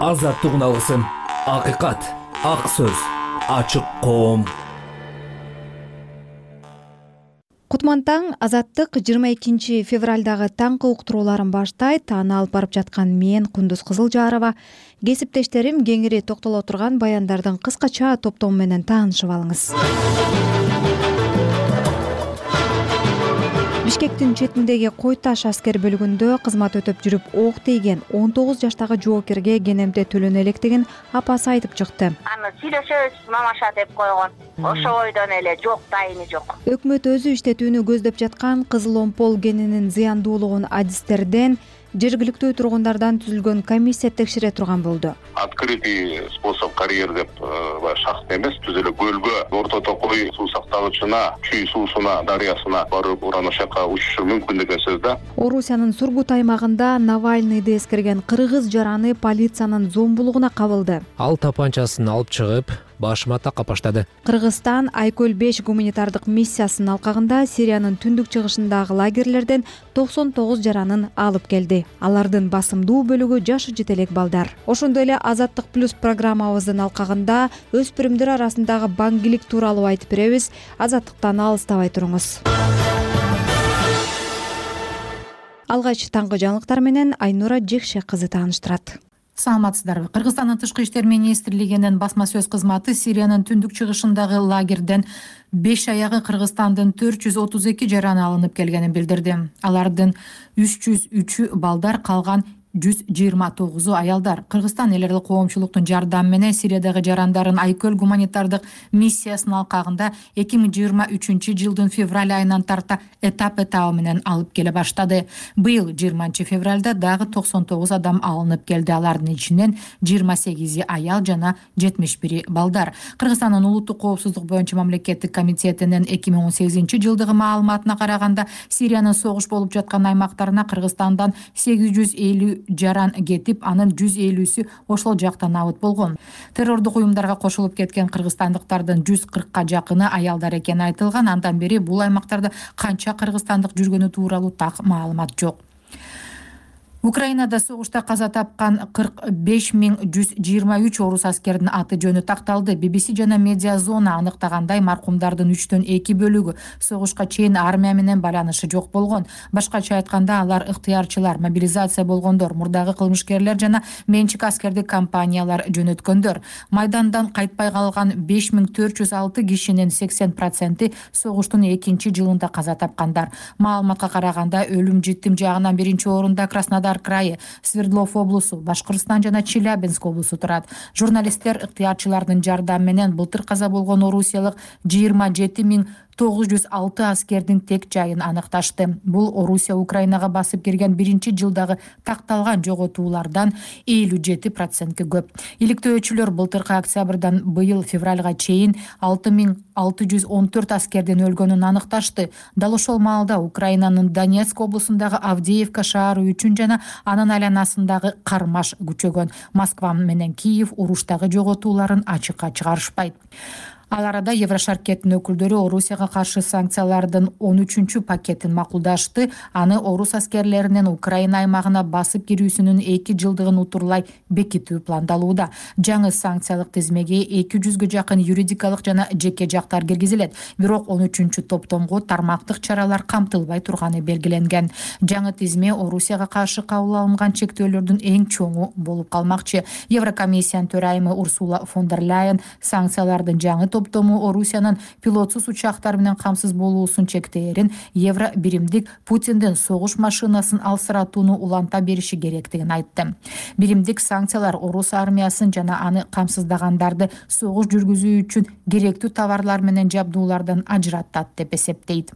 азаттык үн акыйкат ак сөз ачык коом. Кутман таң азаттык жыйырма экинчи февралдагы таңкы уктурууларын баштайт. Аны алып барып жаткан мен кундуз кызылжарова кесиптештерим кеңири токтоло турган баяндардын кыскача топтому менен таанышып алыңыз бишкектин четиндеги кой таш аскер бөлүгүндө кызмат өтөп жүрүп ок тийген он тогуз жаштагы жоокерге кенемде төлөнө элекдигин апасы айтып чыкты. Аны сүйлөшөбүз мамаша деп койгон. Ошол бойдон эле жок дайыны жок өкмөт өзү иштетүүнү көздөп жаткан кызыл омпол кенинин зыяндуулугун адистерден жергиликтүү тургундардан түзүлгөн комиссия текшере турган болду. Открытый способ карьер деп э, баягы шахтный эмес түз эле көлгө орто токой суу сактагычына чүй суусуна дарыясына барып уран ошол жака учушу мүмкүн деген сөз да. Орусиянын сургут аймагында навальныйды эскерген кыргыз жараны полициянын зомбулугуна кабылды. Ал тапанчасын алып чыгып башыма такап баштады. Кыргызстан айкөл беш гуманитардык миссиясынын алкагында сириянын түндүк чыгышындагы лагерлерден токсон тогуз жаранын алып келди. Алардын басымдуу бөлүгү жашы жете элек балдар. Ошондой эле азаттык плюс программабыздын алкагында өспүрүмдөр арасындагы баңгилик тууралуу айтып беребиз. Азаттыктан алыстабай туруңуз. Алгач таңкы жаңылыктар менен айнура жекше кызы тааныштырат саламатсыздарбы? Кыргызстандын тышкы иштер министрлигинин басма сөз кызматы сириянын түндүк чыгышындагы лагерден беш аягы кыргызстандын төрт жүз отуз эки жараны алынып келгенин билдирди. Алардын үч жүз үчү балдар калган жүз жыйырма тогузу аялдар. Кыргызстан эл аралык коомчулуктун жардамы менен сириядагы жарандарын айкөл гуманитардык миссиясынын алкагында эки миң жыйырма үчүнчү жылдын февраль айынан тарта этап этабы менен алып келе баштады. Быйыл жыйырманчы февралда дагы токсон тогуз адам алынып келди. Алардын ичинен жыйырма сегизи аял жана жетимиш бири балдар. Кыргызстандын улуттук коопсуздук боюнча мамлекеттик комитетинин эки миң он сегизинчи жылдыгы маалыматына караганда сириянын согуш болуп жаткан аймактарына кыргызстандан сегиз жүз элүү жаран кетип анын жүз элүүсү ошол жакта набыт болгон. Террордук уюмдарга кошулуп кеткен кыргызстандыктардын жүз кыркка жакыны аялдар экени айтылган. Андан бери бул аймактарда канча кыргызстандык жүргөнү тууралуу так маалымат жок украинада согушта каза тапкан кырк беш миң жүз жыйырма үч орус аскеринин аты жөнү такталды. Bbc жана медиа зона аныктагандай маркумдардын үчтөн эки бөлүгү согушка чейин армия менен байланышы жок болгон. Башкача айтканда алар ыктыярчылар мобилизация болгондор мурдагы кылмышкерлер жана менчик аскердик компаниялар жөнөткөндөр. Майдандан кайтпай калган беш миң төрт жүз алты кишинин сексен проценти согуштун экинчи жылында каза тапкандар. Маалыматка караганда өлүм житим жагынан биринчи орунда краснодар крайы свердлов облусу башкыртстан жана челябинск облусу турат. Журналисттер ыктыярчылардын жардамы менен былтыр каза болгон орусиялык жыйырма жети миң тогуз жүз алты аскердин тек жайын аныкташты. Бул орусия украинага басып кирген биринчи жылдагы такталган жоготуулардан элүү жети процентке көп. Иликтөөчүлөр былтыркы октябрдан быйыл февралга чейин алты миң алты жүз он төрт аскердин өлгөнүн аныкташты. Дал ошол маалда украинанын донецк облусундагы авдеевка шаары үчүн жана анын айланасындагы кармаш күчөгөн. Москва менен киев уруштагы жоготууларын ачыкка чыгарышпайт ал арада еврошаркеттин өкүлдөрү орусияга каршы санкциялардын он үчүнчү пакетин макулдашты. Аны орус аскерлеринин украина аймагына басып кирүүсүнүн эки жылдыгын утурлай бекитүү пландалууда. Жаңы санкциялык тизмеге эки жүзгө жакын юридикалык жана жеке жактар киргизилет. Бирок он үчүнчү топтомго тармактык чаралар камтылбай турганы белгиленген. Жаңы тизме орусияга каршы кабыл алынган чектөөлөрдүн эң чоңу болуп калмакчы. Еврокомиссиянын төрайымы урсула фон дер ляйен санкциялардын жаңы топтому орусиянын пилотсуз учактар менен камсыз болуусун чектээрин евро биримдик путиндин согуш машинасын алсыратууну уланта бериши керектигин айтты. Биримдик санкциялар орус армиясын жана аны камсыздагандарды согуш жүргүзүү үчүн керектүү товарлар менен жабдуулардан ажыратат деп эсептейт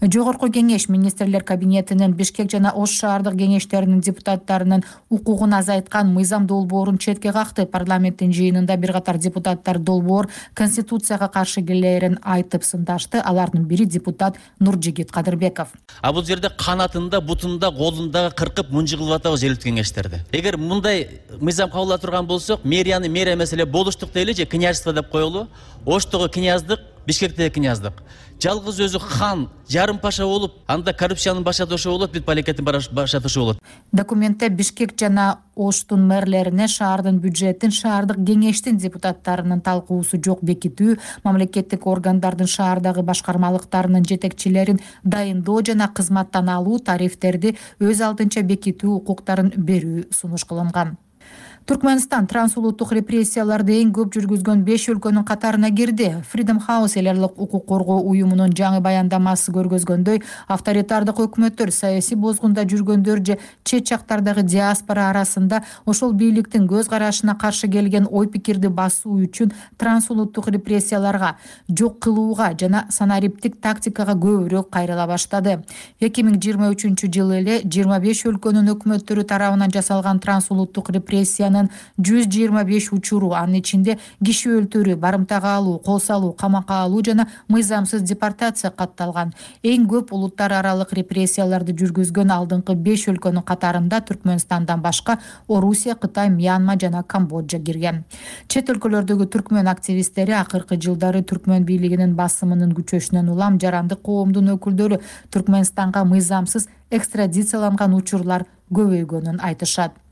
жогорку кеңеш министрлер кабинетинин бишкек жана ош шаардык кеңештеринин депутаттарынын укугун азайткан мыйзам долбоорун четке какты парламенттин жыйынында бир катар депутаттар долбоор конституцияга каршы келерин айтып сындашты. Алардын бири депутат нуржигит кадырбеков. А бул жерде канатында бутунда колунда кыркып кылып атабыз желектүү кеңештерди. Эгер мындай мыйзам кабыл ала турган болсок мэрияны мэрия эмес эле болуштук дейли же князьство деп коелу? Оштогу князьдык бишкектекини яздык. Жалгыз өзү хан жарым паша болуп анда коррупциянын башаты ошо болот медполикеттин башаты ошо болот. Документте бишкек жана оштун мэрлерине шаардын бюджетин шаардык кеңештин депутаттарынын талкуусу жок бекитүү мамлекеттик органдардын шаардагы башкармалыктарынын жетекчилерин дайындоо жана кызматтан алуу тарифтерди өз алдынча бекитүү укуктарын берүү сунуш кылынган туркменстан транс улуттук репрессияларды эң көп жүргүзгөн беш өлкөнүн катарына кирди. Freedom house эл аралык укук коргоо уюмунун жаңы баяндамасы көргөзгөндөй авторитардык өкмөттөр саясий бозгунда жүргөндөр же чет жактардагы диаспора арасында ошол бийликтин көз карашына каршы келген ой пикирди басуу үчүн транс улуттук репрессияларга жок кылууга жана санариптик тактикага көбүрөөк кайрыла баштады. Эки миң жыйырма үчүнчү жылы эле жыйырма беш өлкөнүн өкмөттөрү тарабынан жасалган транс улуттук репрессия жүз жыйырма беш учуру анын ичинде киши өлтүрүү барымтага алуу кол салуу камакка алуу жана мыйзамсыз депортация катталган. Эң көп улуттар аралык репрессияларды жүргүзгөн алдыңкы беш өлкөнүн катарында түркмөнстандан башка орусия кытай мьянма жана камбоджа кирген. Чет өлкөлөрдөгү түркмөн активисттери акыркы жылдары түркмөн бийлигинин басымынын күчөшүнөн улам жарандык коомдун өкүлдөрү түркмөнстанга мыйзамсыз экстрадицияланган учурлар көбөйгөнүн айтышат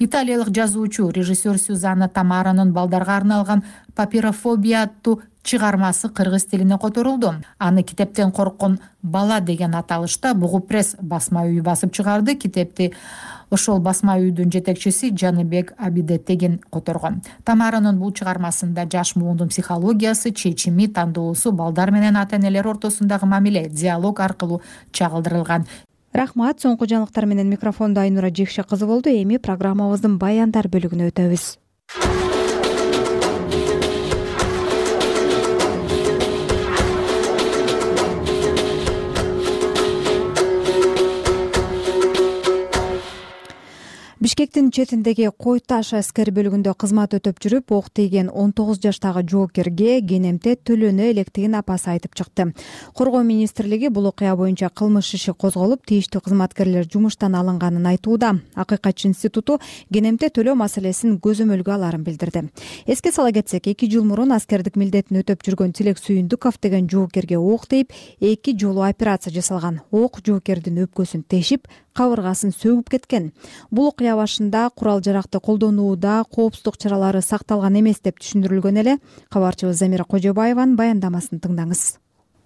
италиялык жазуучу режиссер сюзанна тамаранын балдарга арналган папирофобия аттуу чыгармасы кыргыз тилине которулду. Аны китептен корккон бала деген аталышта бугу пресс басма үйү басып чыгарды. Китепти ошол басма үйдүн жетекчиси жаныбек абидетегин которгон. Тамаранын бул чыгармасында жаш муундун психологиясы чечими тандоосу балдар менен ата энелер ортосундагы мамиле диалог аркылуу чагылдырылган рахмат соңку жаңылыктар менен микрофондо айнура жекше кызы болду. Эми программабыздын баяндар бөлүгүнө өтөбүз бишкектин четиндеги кой таш аскер бөлүгүндө кызмат өтөп жүрүп ок тийген он тогуз жаштагы жоокерге кенемте төлөнө электигин апасы айтып чыкты. Коргоо министрлиги бул окуя боюнча кылмыш иши козголуп тийиштүү кызматкерлер жумуштан алынганын айтууда акыйкатчы институту кенемте төлөө маселесин көзөмөлгө аларын билдирди. Эске сала кетсек эки жыл мурун аскердик милдетин өтөп жүргөн тилек сүйүндүков деген жоокерге ок тийип эки жолу операция жасалган. Ок жоокердин өпкөсүн тешип кабыргасын сөгүп кеткен. Бул окуя башында курал жаракты колдонууда коопсуздук чаралары сакталган эмес деп түшүндүрүлгөн эле кабарчыбыз замира кожобаеванын баяндамасын тыңдаңыз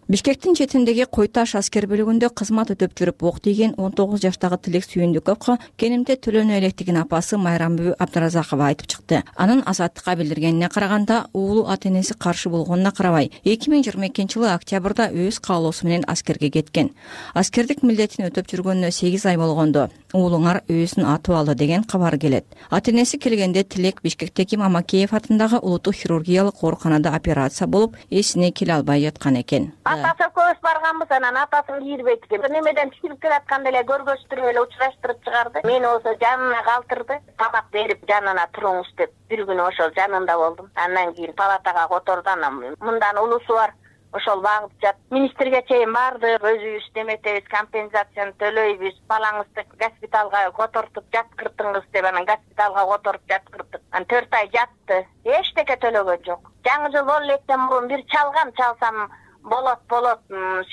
бишкектин четиндеги кой таш аскер бөлүгүндө кызмат өтөп жүрүп ок тийген он тогуз жаштагы тилек сүйүндүковго кенемте төлөнө электигин апасы майрамбүбү абдыразакова айтып чыкты. Анын азаттыкка билдиргенине караганда уулу ата энеси каршы болгонуна карабай эки миң жыйырма экинчи жылы октябрда өз каалоосу менен аскерге кеткен. Аскердик милдетин өтөп жүргөнүнө сегиз ай болгондо уулуңар өзүн атып алды деген кабар келет. Ата энеси келгенде тилек бишкектеги мамакеев атындагы улуттук хирургиялык ооруканада операция болуп эсине келе албай жаткан экен атасы экөөбүз барганбыз анан атасын кийирбейт экен. Немеден түшүрүп келатканда эле көргөзтүрүп эле учураштырып чыгарды. Мени болсо жанына калтырды. Тамак берип жанына туруңуз деп бир күнү ошол жанында болдум. Андан кийин палатага которду анан мындан улусу бар. Ошол багып жат. Министрге чейин бардык. Өзүбүз неметебиз компенсацияны төлөйбүз. Балаңызды госпиталга котортуп жаткыртыңыз деп анан госпиталга которуп жаткырдык. Анан төрт ай жатты. Эчтеке төлөгөн жок. Жаңы жыл боло электен мурун бир чалгам чалсам болот болот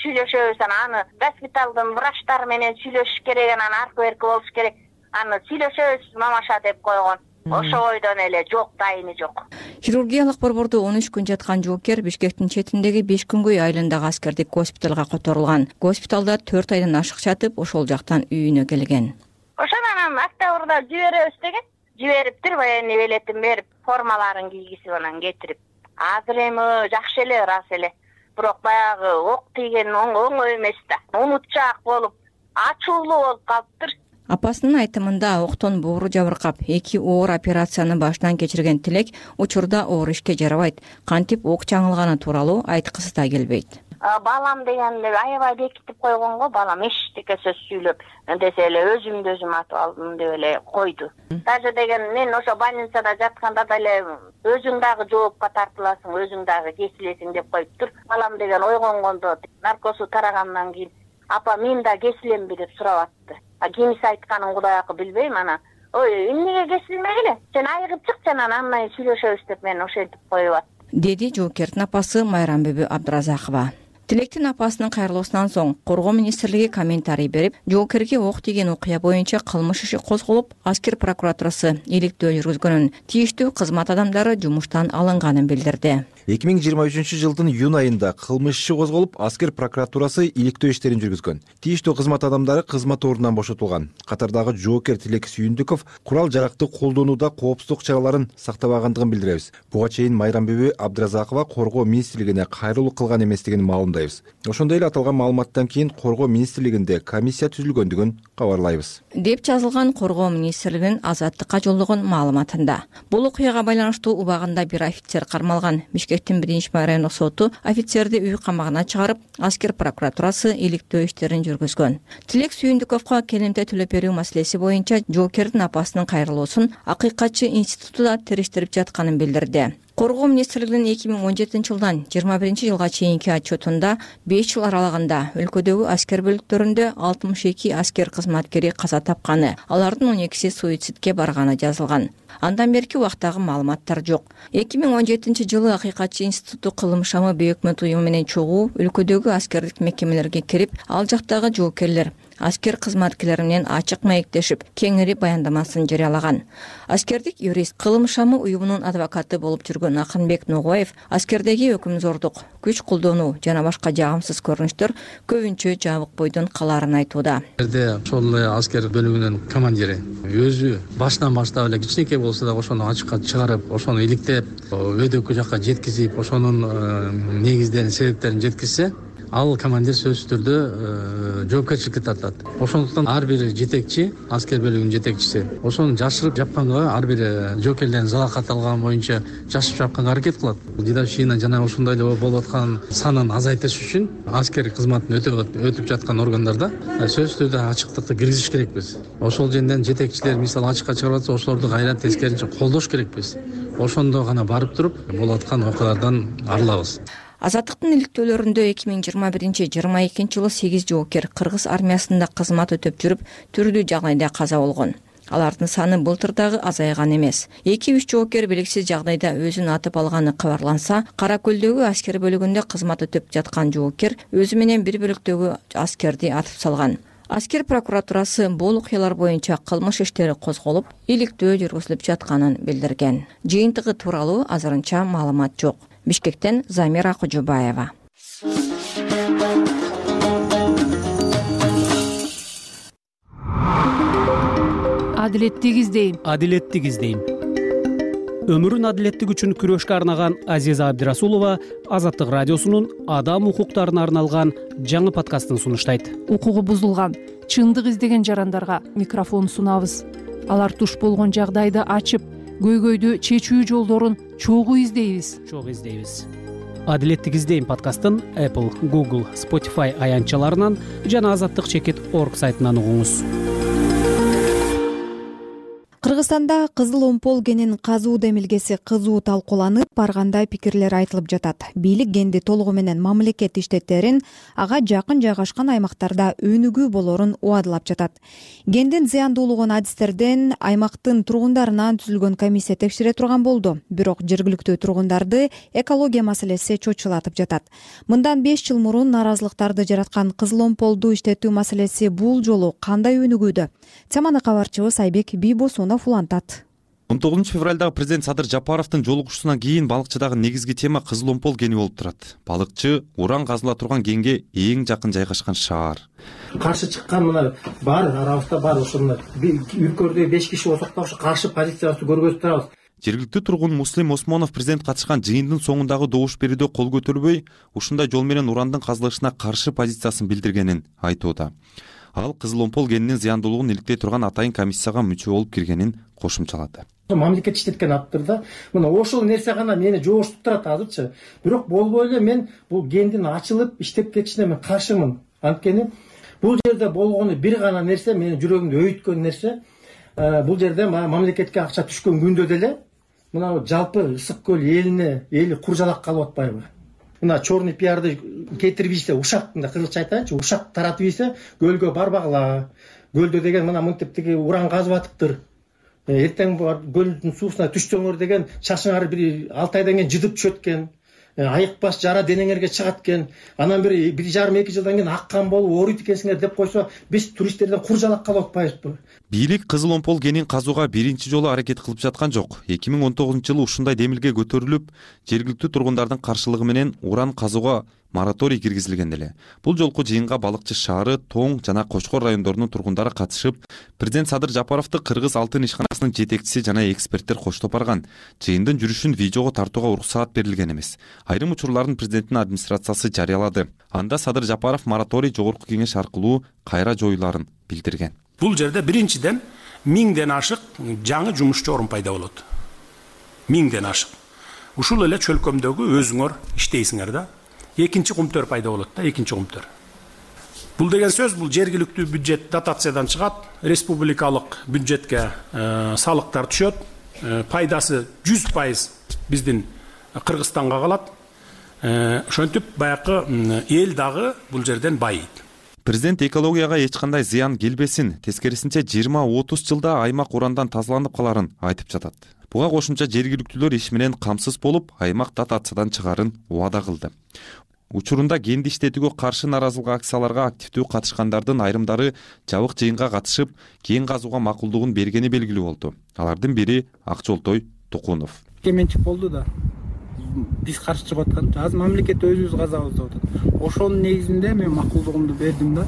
сүйлөшөбүз анан аны госпиталдын врачтары менен сүйлөшүш керек анан аркы берки болуш керек. Аны сүйлөшөбүз мамаша деп койгон. Ошол бойдон эле жок дайыны жок. Хирургиялык борбордо он үч күн жаткан жоокер бишкектин четиндеги бешкүнгөй айылындагы аскердик госпиталга которулган. Госпиталда төрт айдан ашык жатып ошол жактан үйүнө келген. Ошон анан октябрда жиберебиз деген жибериптир военный билетин берип формаларын кийгизип анан кетирип. Азыр эми жакшы эле ырас эле бирок баягы ок тийген оңой эмес да. Унутчаак болуп ачуулуу болуп калыптыр. Апасынын айтымында октон боору жабыркап эки оор операцияны башынан кечирген тилек учурда оор ишке жарабайт. Кантип ок чаңылганы тууралуу айткысы да келбейт балам дегенде аябай бекитип койгон го балам эчтеке сөз сүйлөп десе эле өзүмдү өзүм атып алдым деп эле койду. Даже деген мен ошо больницада жатканда деле өзүң дагы жоопко тартыласың өзүң дагы кесилесиң деп коюптур балам деген ойгонгондо наркозу тарагандан кийин апа мен да кесилемби? деп сурап атты кимиси айтканын кудай акы билбейм анан ой эмнеге кесилмегиле сен айыгып чыкчы анан андан кийин сүйлөшөбүз деп мен ошентип коюп аттым. Деди жоокердин апасы майрамбүбү абдыразакова тилектин апасынын кайрылуусунан соң коргоо министрлиги комментарий берип жоокерге ок тийген окуя боюнча кылмыш иши козголуп аскер прокуратурасы иликтөө жүргүзгөнүн тийиштүү кызмат адамдары жумуштан алынганын билдирди эки миң жыйырма үчүнчү жылдын июнь айында кылмыш иши козголуп аскер прокуратурасы иликтөө иштерин жүргүзгөн. Тийиштүү кызмат адамдары кызмат ордунан бошотулган. Катардагы жоокер тилек сүйүндүков курал жаракты колдонууда коопсуздук чараларын сактабагандыгын билдиребиз. Буга чейин майрамбүбү абдыразакова коргоо министрлигине кайрылуу кылган эместигин маалымдайбыз. Ошондой эле аталган маалыматтан кийин коргоо министрлигинде комиссия түзүлгөндүгүн кабарлайбыз. Деп жазылган коргоо министрлигинин азаттыкка жолдогон маалыматында. Бул окуяга байланыштуу убагында бир офицер кармалган бишкектин биринчи райондук соту офицерди үй камагына чыгарып аскер прокуратурасы иликтөө иштерин жүргүзгөн. Тилек сүйүндүковго келемте төлөп берүү маселеси боюнча жоокердин апасынын кайрылуусун акыйкатчы институту да териштирип жатканын билдирди. Коргоо министрлигинин эки миң он жетинчи жылдан жыйырма биринчи жылга чейинки отчетунда беш жыл аралыгында өлкөдөгү аскер бөлүктөрүндө алтымыш эки аскер кызматкери каза тапканы алардын он экиси суицидке барганы жазылган андан берки убактагы маалыматтар жок. Эки миң он жетинчи жылы акыйкатчы институту кылмыш шамы бейөкмөт уюму менен чогуу өлкөдөгү аскердик мекемелерге кирип ал жактагы жоокерлер аскер кызматкерлери менен ачык маектешип кеңири баяндамасын жарыялаган. Аскердик юрист кылмыш шамы уюмунун адвокаты болуп жүргөн акынбек ногоев аскердеги өкүмзордук күч колдонуу жана башка жагымсыз көрүнүштөр көбүнчө жабык бойдон калаарын эгерде ошол эле аскер бөлүгүнүн командири өзү башынан баштап эле кичинекей болсо дагы ошону ачыкка чыгарып ошону иликтеп өйдөккө жакка жеткизип ошонун э, негиздерин себептерин жеткизсе ал командир сөзсүз түрдө э, жоопкерчиликке тартат. Ошондуктан ар бир жетекчи аскер бөлүгүнүн жетекчиси. Ошону жашырып жапканга ар бир э, жоокерлердин залакат алганы боюнча жашырып жапканга аракет кылат. Дедовщина жана ошондой эле болуп аткан санын азайтыш үчүн аскер кызматын өтүп жаткан органдарда э, сөзсүз түрдө ачыктыкты киргизиш керекпиз. Ошол жерден жетекчилер мисалы ачыкка чыгарып атса ошолорду кайра тескерисинче колдош керекпиз. Ошондо гана барып туруп болуп аткан окуялардан арылабыз азаттыктын иликтөөлөрүндө эки миң жыйырма биринчи жыйырма экинчи жылы сегиз жоокер кыргыз армиясында кызмат өтөп жүрүп түрдүү жагдайда каза болгон. Алардын саны былтыр дагы азайган эмес. Эки үч жоокер белгисиз жагдайда өзүн атып алганы кабарланса кара көлдөгү аскер бөлүгүндө кызмат өтөп жаткан жоокер өзү менен бир бөлүктөгү аскерди атып салган. Аскер прокуратурасы бул окуялар боюнча кылмыш иштери козголуп иликтөө жүргүзүлүп жатканын билдирген. Жыйынтыгы тууралуу азырынча маалымат жок бишкектен замира кожобаева адилеттик издейм адилеттик издейм өмүрүн адилеттик үчүн күрөшкө арнаган азиза абдирасулова азаттык радиосунун адам укуктарына арналган жаңы подкастын сунуштайт. Укугу бузулган чындык издеген жарандарга микрофон сунабыз. Алар туш болгон жагдайды ачып көйгөйдү чечүү жолдорун чогуу издейбиз. Чогуу издейбиз. Адилеттик издейм подкастын apple google spotify аянтчаларынан жана азаттык чекит орг сайтынан угуңуз кыргызстанда кызыл омпол генин казуу демилгеси кызуу талкууланып ар кандай пикирлер айтылып жатат. Бийлик генди толугу менен мамлекет иштетерин ага жакын жайгашкан аймактарда өнүгүү болорун убадылап жатат. Гендин зыяндуулугун адистерден аймактын тургундарынан түзүлгөн комиссия текшере турган болду. Бирок жергиликтүү тургундарды экология маселеси чочулатып жатат. Мындан беш жыл мурун нааразылыктарды жараткан кызыл омполду иштетүү маселеси бул жолу кандай өнүгүүдө? Теманы кабарчыбыз айбек бийбосунов улантат он тогузунчу февралдагы президент садыр жапаровдун жолугушуусунан кийин балыкчыдагы негизги тема кызыл омпол кени болуп турат. Балыкчы уран казыла турган кенге эң жакын жайгашкан шаар. Каршы чыккан мына бар арабызда бар ошо мына үркөрдө беш киши болсок дагы ошо каршы позициябызды көргөзүп турабыз. Жергиликтүү тургун муслим осмонов президент катышкан жыйындын соңундагы добуш берүүдө кол көтөрүлбөй ушундай жол менен урандын казылышына каршы позициясын билдиргенин айтууда ал кызыл омпол кенинин зыяндуулугун иликтей турган атайын комиссияга мүчө болуп киргенин кошумчалады мамлекет иштеткен атыптыр мына ошол нерсе гана мени жобуштуп турат азырчы. Бирок болбой эле мен бул кендин ачылып иштеп кетишине мен каршымын. Анткени бул жерде болгону бир гана нерсе менин жүрөгүмдү өйүткөн нерсе э, бул жерде мамлекетке акча түшкөн күндө деле мына жалпы ысык көл элине эли куржалак калып атпайбы мына черный пиарды кетирип ийсе ушак мындай кыргызча айтайынчы ушак таратып ийсе көлгө барбагыла. Көлдө деген мына мынтип тиги уран казып атыптыр. Эртең барып көлдүн суусуна түшсөңөр деген шашыңар бир алты айдан кийин жыдып түшөт экен Э, айыкпаш жара денеңерге чыгат экен анан бир бир жарым эки жылдан кийин аккан болуп ооруйт экенсиңер деп койсо биз туристтерден кур жалак калып атпайбызбы бийлик кызыл омпол кенин казууга биринчи жолу аракет кылып жаткан жок. Эки миң он тогузунчу жылы ушундай демилге көтөрүлүп жергиликтүү тургундардын каршылыгы менен уран казууга мораторий киргизилген эле бул жолку жыйынга балыкчы шаары тоң жана кочкор райондорунун тургундары катышып президент садыр жапаровду кыргыз алтын ишканасынын жетекчиси жана эксперттер коштоп барган. Жыйындын жүрүшүн видеого тартууга уруксаат берилген эмес. Айрым учурларын президенттин администрациясы жарыялады. Анда садыр жапаров мораторий жогорку кеңеш аркылуу кайра жоюларын билдирген. Бул жерде биринчиден миңден ашык жаңы жумушчу орун пайда болот. Миңден ашык. Ушул эле чөлкөмдөгү өзүңөр иштейсиңер да экинчи кумтөр пайда болот да экинчи кумтөр. Бул деген сөз бул жергиликтүү бюджет дотациядан чыгат республикалык бюджетке э, салыктар түшөт. Э, пайдасы жүз пайыз биздин кыргызстанга калат. Э, ошентип баягы эл дагы бул жерден байыйт президент экологияга эч кандай зыян келбесин тескерисинче жыйырма отуз жылда аймак урандан тазаланып каларын айтып жатат. Буга кошумча жергиликтүүлөр иш менен камсыз болуп аймак дотациядан чыгаарын убада кылды учурунда кенди иштетүүгө каршы нааразылык акцияларга активдүү катышкандардын айрымдары жабык жыйынга катышып кен казууга макулдугун бергени белгилүү болду. Алардын бири акчолтой тукунов. Менчик болду да. Биз каршы чыгып аткан. Азыр мамлекет өзүбүз казабыз деп атат ошонун негизинде мен макулдугумду бердим да.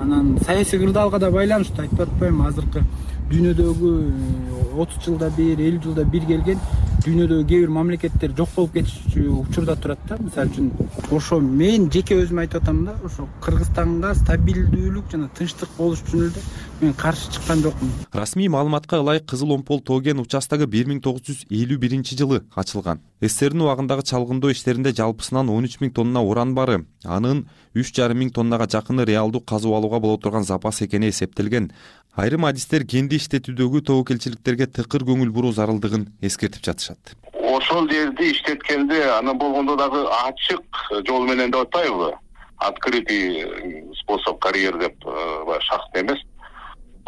Анан саясий кырдаалга да байланыштуу айтып атпаймынбы азыркы дүйнөдөгү отуз жылда бир элүү жылда бир келген дүйнөдөгү кээ бир мамлекеттер жок болуп кетчү учурда турат да. Мисалы үчүн ошо мен жеке өзүм айтып атам да ошо кыргызстанга стабилдүүлүк жана тынчтык болуш үчүн эле мен каршы чыккан жокмун. Расмий маалыматка ылайык кызыл омпол тоо кен участогу бир миң тогуз жүз элүү биринчи жылы ачылган. Сссрдин убагындагы чалгындоо иштеринде жалпысынан он үч миң тонна уран бары анын үч жарым миң тоннага жакыны реалдуу казып алууга боло турган запас экени эсептелген. Айрым адистер кенди иштетүүдөгү тобокелчиликтерге тыкыр көңүл буруу зарылдыгын эскертип жатышат. Ошол жерди иштеткенде анан болгондо дагы ачык жол менен деп атпайбызбы открытый способ карьер деп э, баягы шахта эмес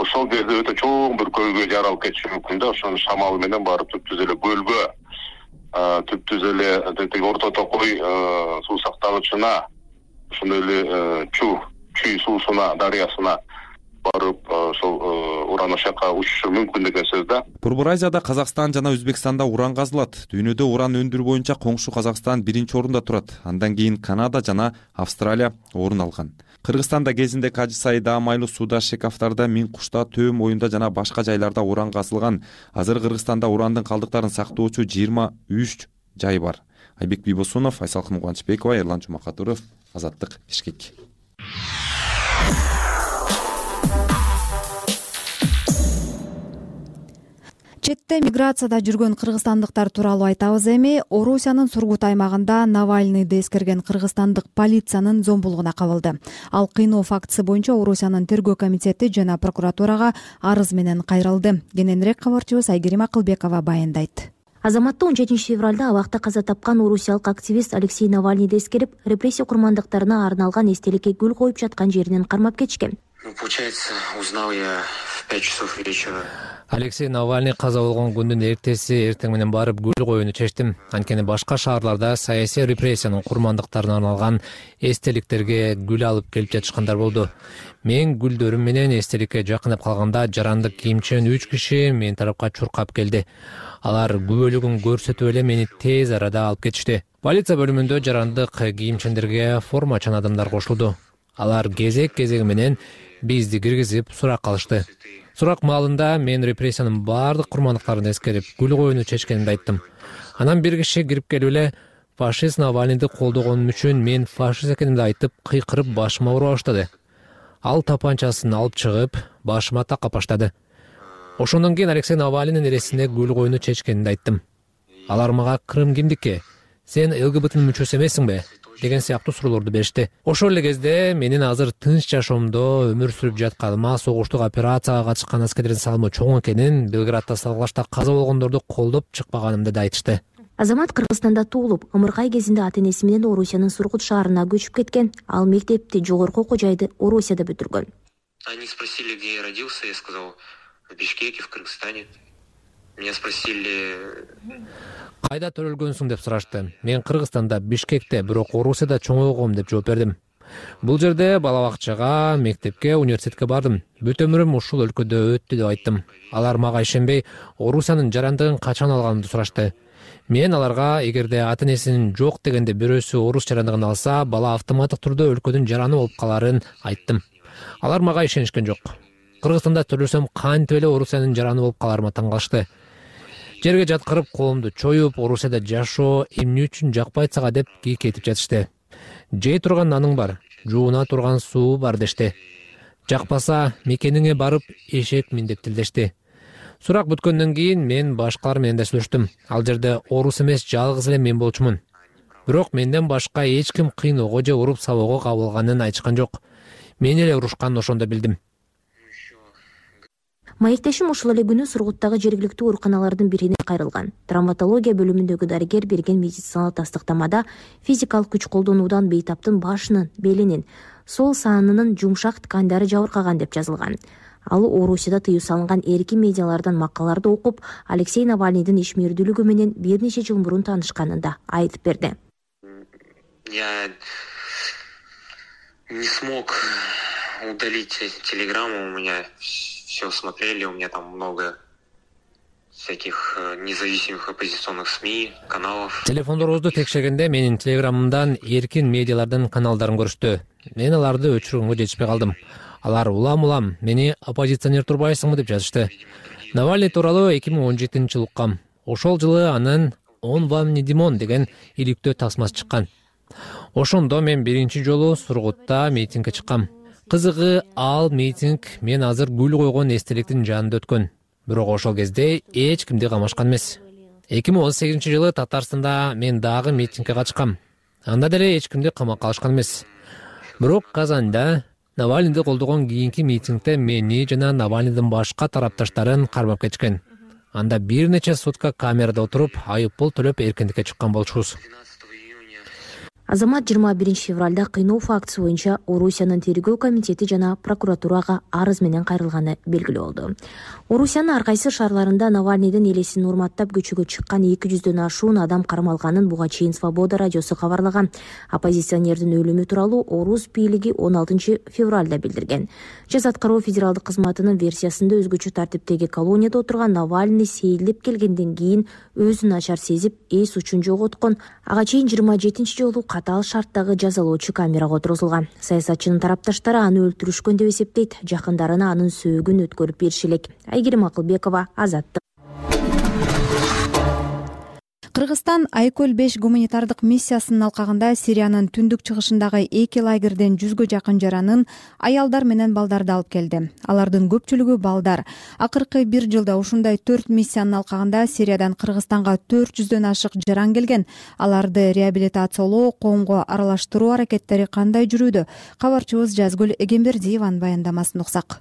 ошол жерде өтө чоң бир көйгөй жаралып кетиши мүмкүн да. Ошонун шамалы менен барып түп түз эле көлгө түп түз эле тиги орто токой суу сактагычына ошондой эле чу чүй суусуна дарыясына барып ошол уран ошол жака учушу мүмкүн деген сөз да. Борбор азияда казакстан жана өзбекстанда уран казылат. Дүйнөдө уран өндүрүү боюнча коңшу казакстан биринчи орунда турат. Андан кийин канада жана австралия орун алган кыргызстанда кезинде кажы сайда майлуу сууда шекафтарда миң кушта төө моюнда жана башка жайларда уран казылган. Азыр кыргызстанда урандын калдыктарын сактоочу жыйырма үч жай бар. Айбек бийбосунов айсалкын кубанычбекова эрлан жумакатуров азаттык бишкек четте миграцияда жүргөн кыргызстандыктар тууралуу айтабыз эми. Орусиянын сургут аймагында навальныйды эскерген кыргызстандык полициянын зомбулугуна кабылды. Ал кыйноо фактысы боюнча орусиянын тергөө комитети жана прокуратурага арыз менен кайрылды. Кененирээк кабарчыбыз айгерим акылбекова баяндайт. Азаматты он жетинчи февралда абакта каза тапкан орусиялык активист алексей навальныйды эскерип репрессия курмандыктарына арналган эстеликке гүл коюп жаткан жеринен кармап кетишкен. Ну получается узнал я в пять часов вечера алексей навальный каза болгон күндүн эртеси эртең менен барып гүл коюуну чечтим. Анткени башка шаарларда саясий репрессиянын курмандыктарына арналган эстеликтерге гүл алып келип жатышкандар болду. Мен гүлдөрүм менен эстеликке жакындап калганда жарандык кийимчен үч киши менин тарапка чуркап келди. Алар күбөлүгүн көрсөтүп эле мени тез арада алып кетишти. Полиция бөлүмүндө жарандык кийимчендерге формачан адамдар кошулду. Алар кезек кезеги менен бизди киргизип сурак кылышты сурак маалында мен репрессиянын баардык курмандыктарын эскерип гүл коюуну чечкенимди айттым. Анан бир киши кирип келип эле фашист навальныйды колдогонум үчүн мен фашист экенимди айтып кыйкырып башыма ура баштады. Ал тапанчасын алып чыгып башыма такап баштады. Ошондон кийин алексей навальныйдын эресине гүл коюуну чечкенимди айттым. Алар мага крым кимдики сен лгбтнын мүчөсү эмессиңби деген сыяктуу суроолорду беришти. Ошол эле кезде менин азыр тынч жашоомдо өмүр сүрүп жатканыма согуштук операцияга катышкан аскерлердин салымы чоң экенин белградда салгылашта каза болгондорду колдоп чыкпаганымды да айтышты. Азамат кыргызстанда туулуп ымыркай кезинде ата энеси менен орусиянын сургут шаарына көчүп кеткен ал мектепти жогорку окуу жайды орусияда бүтүргөн. Они спросили где я родился я сказал в бишкеке в кыргызстане. Меня спросили кайда төрөлгөнсүң? деп сурашты мен кыргызстанда бишкекте бирок орусияда чоңойгом деп жооп бердим. Бул жерде бала бакчага мектепке университетке бардым. Бүт өмүрүм ушул өлкөдө өттү деп айттым. Алар мага ишенбей орусиянын жарандыгын качан алганымды сурашты. Мен аларга эгерде ата энесинин жок дегенде бирөөсү орус жарандыгын алса бала автоматтык түрдө өлкөдүн жараны болуп каларын айттым. Алар мага ишенишкен жок. Кыргызстанда төлөсөм кантип эле орусиянын жараны болуп каларыма таң калышты жерге жаткырып колумду чоюп орусияда жашоо эмне үчүн жакпайт сага деп кийкетип жатышты. Жей турган наның бар жууна турган суу бар дешти жакпаса мекениңе барып эшек мин деп тилдешти. Сурак бүткөндөн кийин мен башкалар менен да сүйлөштүм. Ал жерде орус эмес жалгыз эле мен болчумун. Бирок менден башка эч ким кыйноого же уруп сабоого кабылганын айтышкан жок. Мен эле урушканын ошондо билдим маектешим ушул эле күнү сургуттагы жергиликтүү ооруканалардын бирине кайрылган. Травматология бөлүмүндөгү дарыгер берген медициналык тастыктамада физикалык күч колдонуудан бейтаптын башынын белинин сол саанынын жумшак тканьдары жабыркаган деп жазылган. Ал орусияда тыюу салынган эркин медиалардан макалаларды окуп алексей навальныйдын ишмердүүлүгү менен бир нече жыл мурун таанышканын да айтып берди. Я не смог удалить телеграмму у меня все смотрели у меня там много всяких э, независимых оппозиционных сми каналов. Телефондорубузду текшергенде менин телеграммамдан эркин медиалардын каналдарын көрүштү. Мен аларды өчүргөнгө жетишпей калдым. Алар улам улам мени оппозиционер турбайсыңбы деп жазышты. Навальный тууралуу эки миң он жетинчи жылы уккам ошол жылы анын он вам не димон деген иликтөө тасмасы чыккан. Ошондо мен биринчи жолу сургутта митингге чыккам кызыгы ал митинг мен азыр гүл койгон эстеликтин жанында өткөн. Бирок ошол кезде эч кимди камашкан эмес. Эки миң он сегизинчи жылы татарстанда мен дагы митингге катышкам. Анда деле эч кимди камакка алышкан эмес. Бирок казанда навальныйды колдогон кийинки митингде мени жана навальныйдын башка тарапташтарын кармап кетишкен. Анда бир нече сутка камерада отуруп айып пул төлөп эркиндикке чыккан болчубуз азамат жыйырма биринчи февралда кыйноо фактысы боюнча орусиянын тергөө комитети жана прокуратурага арыз менен кайрылганы белгилүү болду. Орусиянын ар кайсы шаарларында навальныйдын элесин урматтап көчөгө чыккан эки жүздөн ашуун адам кармалганын буга чейин свобода радиосу кабарлаган оппозиционердин өлүмү тууралуу орус бийлиги он алтынчы февралда билдирген. Жаза аткаруу федералдык кызматынын версиясында өзгөчө тартиптеги колонияда отурган навальный сейилдеп келгенден кийин өзүн начар сезип эс учун жоготкон. Ага чейин жыйырма жетинчи жолу катаал шарттагы жазалоочу камерага отургузулган саясатчынын тарапташтары аны өлтүрүшкөн деп эсептейт. Жакындарына анын сөөгүн өткөрүп бериши элек айгерим акылбекова азаттык кыргызстан айкөл беш гуманитардык миссиясынын алкагында сириянын түндүк чыгышындагы эки лагерден жүзгө жакын жаранын аялдар менен балдарды алып келди. Алардын көпчүлүгү балдар. Акыркы бир жылда ушундай төрт миссиянын алкагында сириядан кыргызстанга төрт жүздөн ашык жаран келген. Аларды реабилитациялоо коомго аралаштыруу аракеттери кандай жүрүүдө? Кабарчыбыз жазгүл эгембердиеванын баяндамасын уксак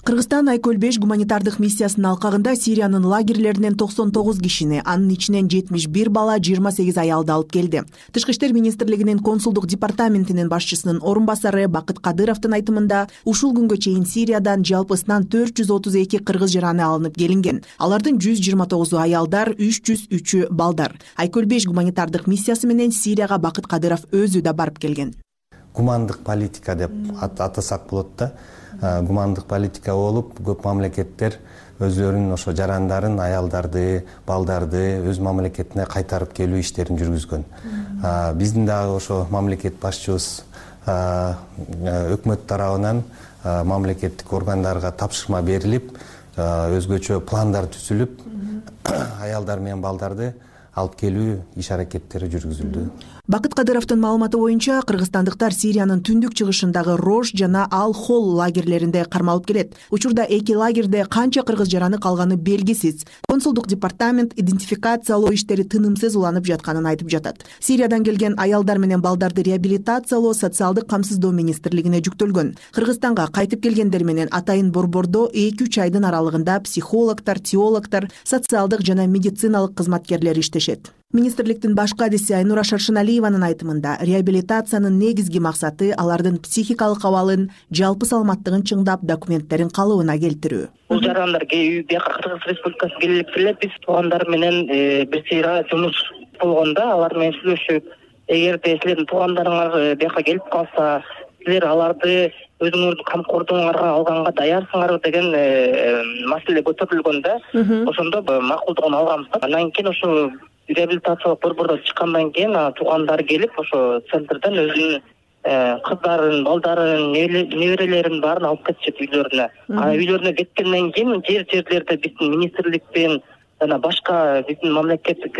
кыргызстан айкөл беш гуманитардык миссиясынын алкагында сириянын лагерлеринен токсон тогуз кишини анын ичинен жетимиш бир бала жыйырма сегиз аялды алып келди. Тышкы иштер министрлигинин консулдук департаментинин башчысынын орун басары бакыт кадыровдун айтымында ушул күнгө чейин сириядан жалпысынан төрт жүз отуз эки кыргыз жараны алынып келинген. Алардын жүз жыйырма тогузу аялдар үч жүз үчү балдар. Айкөл беш гуманитардык миссиясы менен сирияга бакыт кадыров өзү да барып келген. Гумандык политика деп атасак болот да гумандык политика болуп көп мамлекеттер өздөрүнүн ошо жарандарын аялдарды балдарды өз мамлекетине кайтарып келүү иштерин жүргүзгөн. Биздин дагы ошо мамлекет башчыбыз өкмөт тарабынан мамлекеттик органдарга тапшырма берилип өзгөчө пландар түзүлүп аялдар менен балдарды алып келүү иш аракеттери жүргүзүлдү бакыт кадыровдун маалыматы боюнча кыргызстандыктар сириянын түндүк чыгышындагы рож жана ал холл лагерлеринде кармалып келет. Учурда эки лагерде канча кыргыз жараны калганы белгисиз. Консулдук департамент идентификациялоо иштери тынымсыз уланып жатканын айтып жатат. Сириядан келген аялдар менен балдарды реабилитациялоо социалдык камсыздоо министрлигине жүктөлгөн. Кыргызстанга кайтып келгендер менен атайын борбордо эки үч айдын аралыгында психологдор теологдор социалдык жана медициналык кызматкерлер иштешет министрликтин баш кадиси айнура шаршеналиеванын айтымында реабилитациянын негизги максаты алардын психикалык абалын жалпы саламаттыгын чыңдап документтерин калыбына келтирүү. Бул жарандар бияка кыргыз республикасына келе элек эле биз туугандары менен э, бир сыйра жумуш болгондо алар менен сүйлөшүп эгерде силердин туугандарыңар э, бияка келип калса силер аларды өзүңөрдүн камкордугуңарга алганга даярсыңарбы деген э, маселе көтөрүлгөн да ошондо макулдугун алганбыз да. Анан кийин ошо реабилитациялык борбордон чыккандан кийин анан туугандары келип ошо центрден өзүнүн э, кыздарын балдарын неберелерин баарын алып кетишет үйлөрүнө. Анан үйлөрүнө кеткенден кийин жер жерлерде биздин министрликтин жана башка биздин мамлекеттик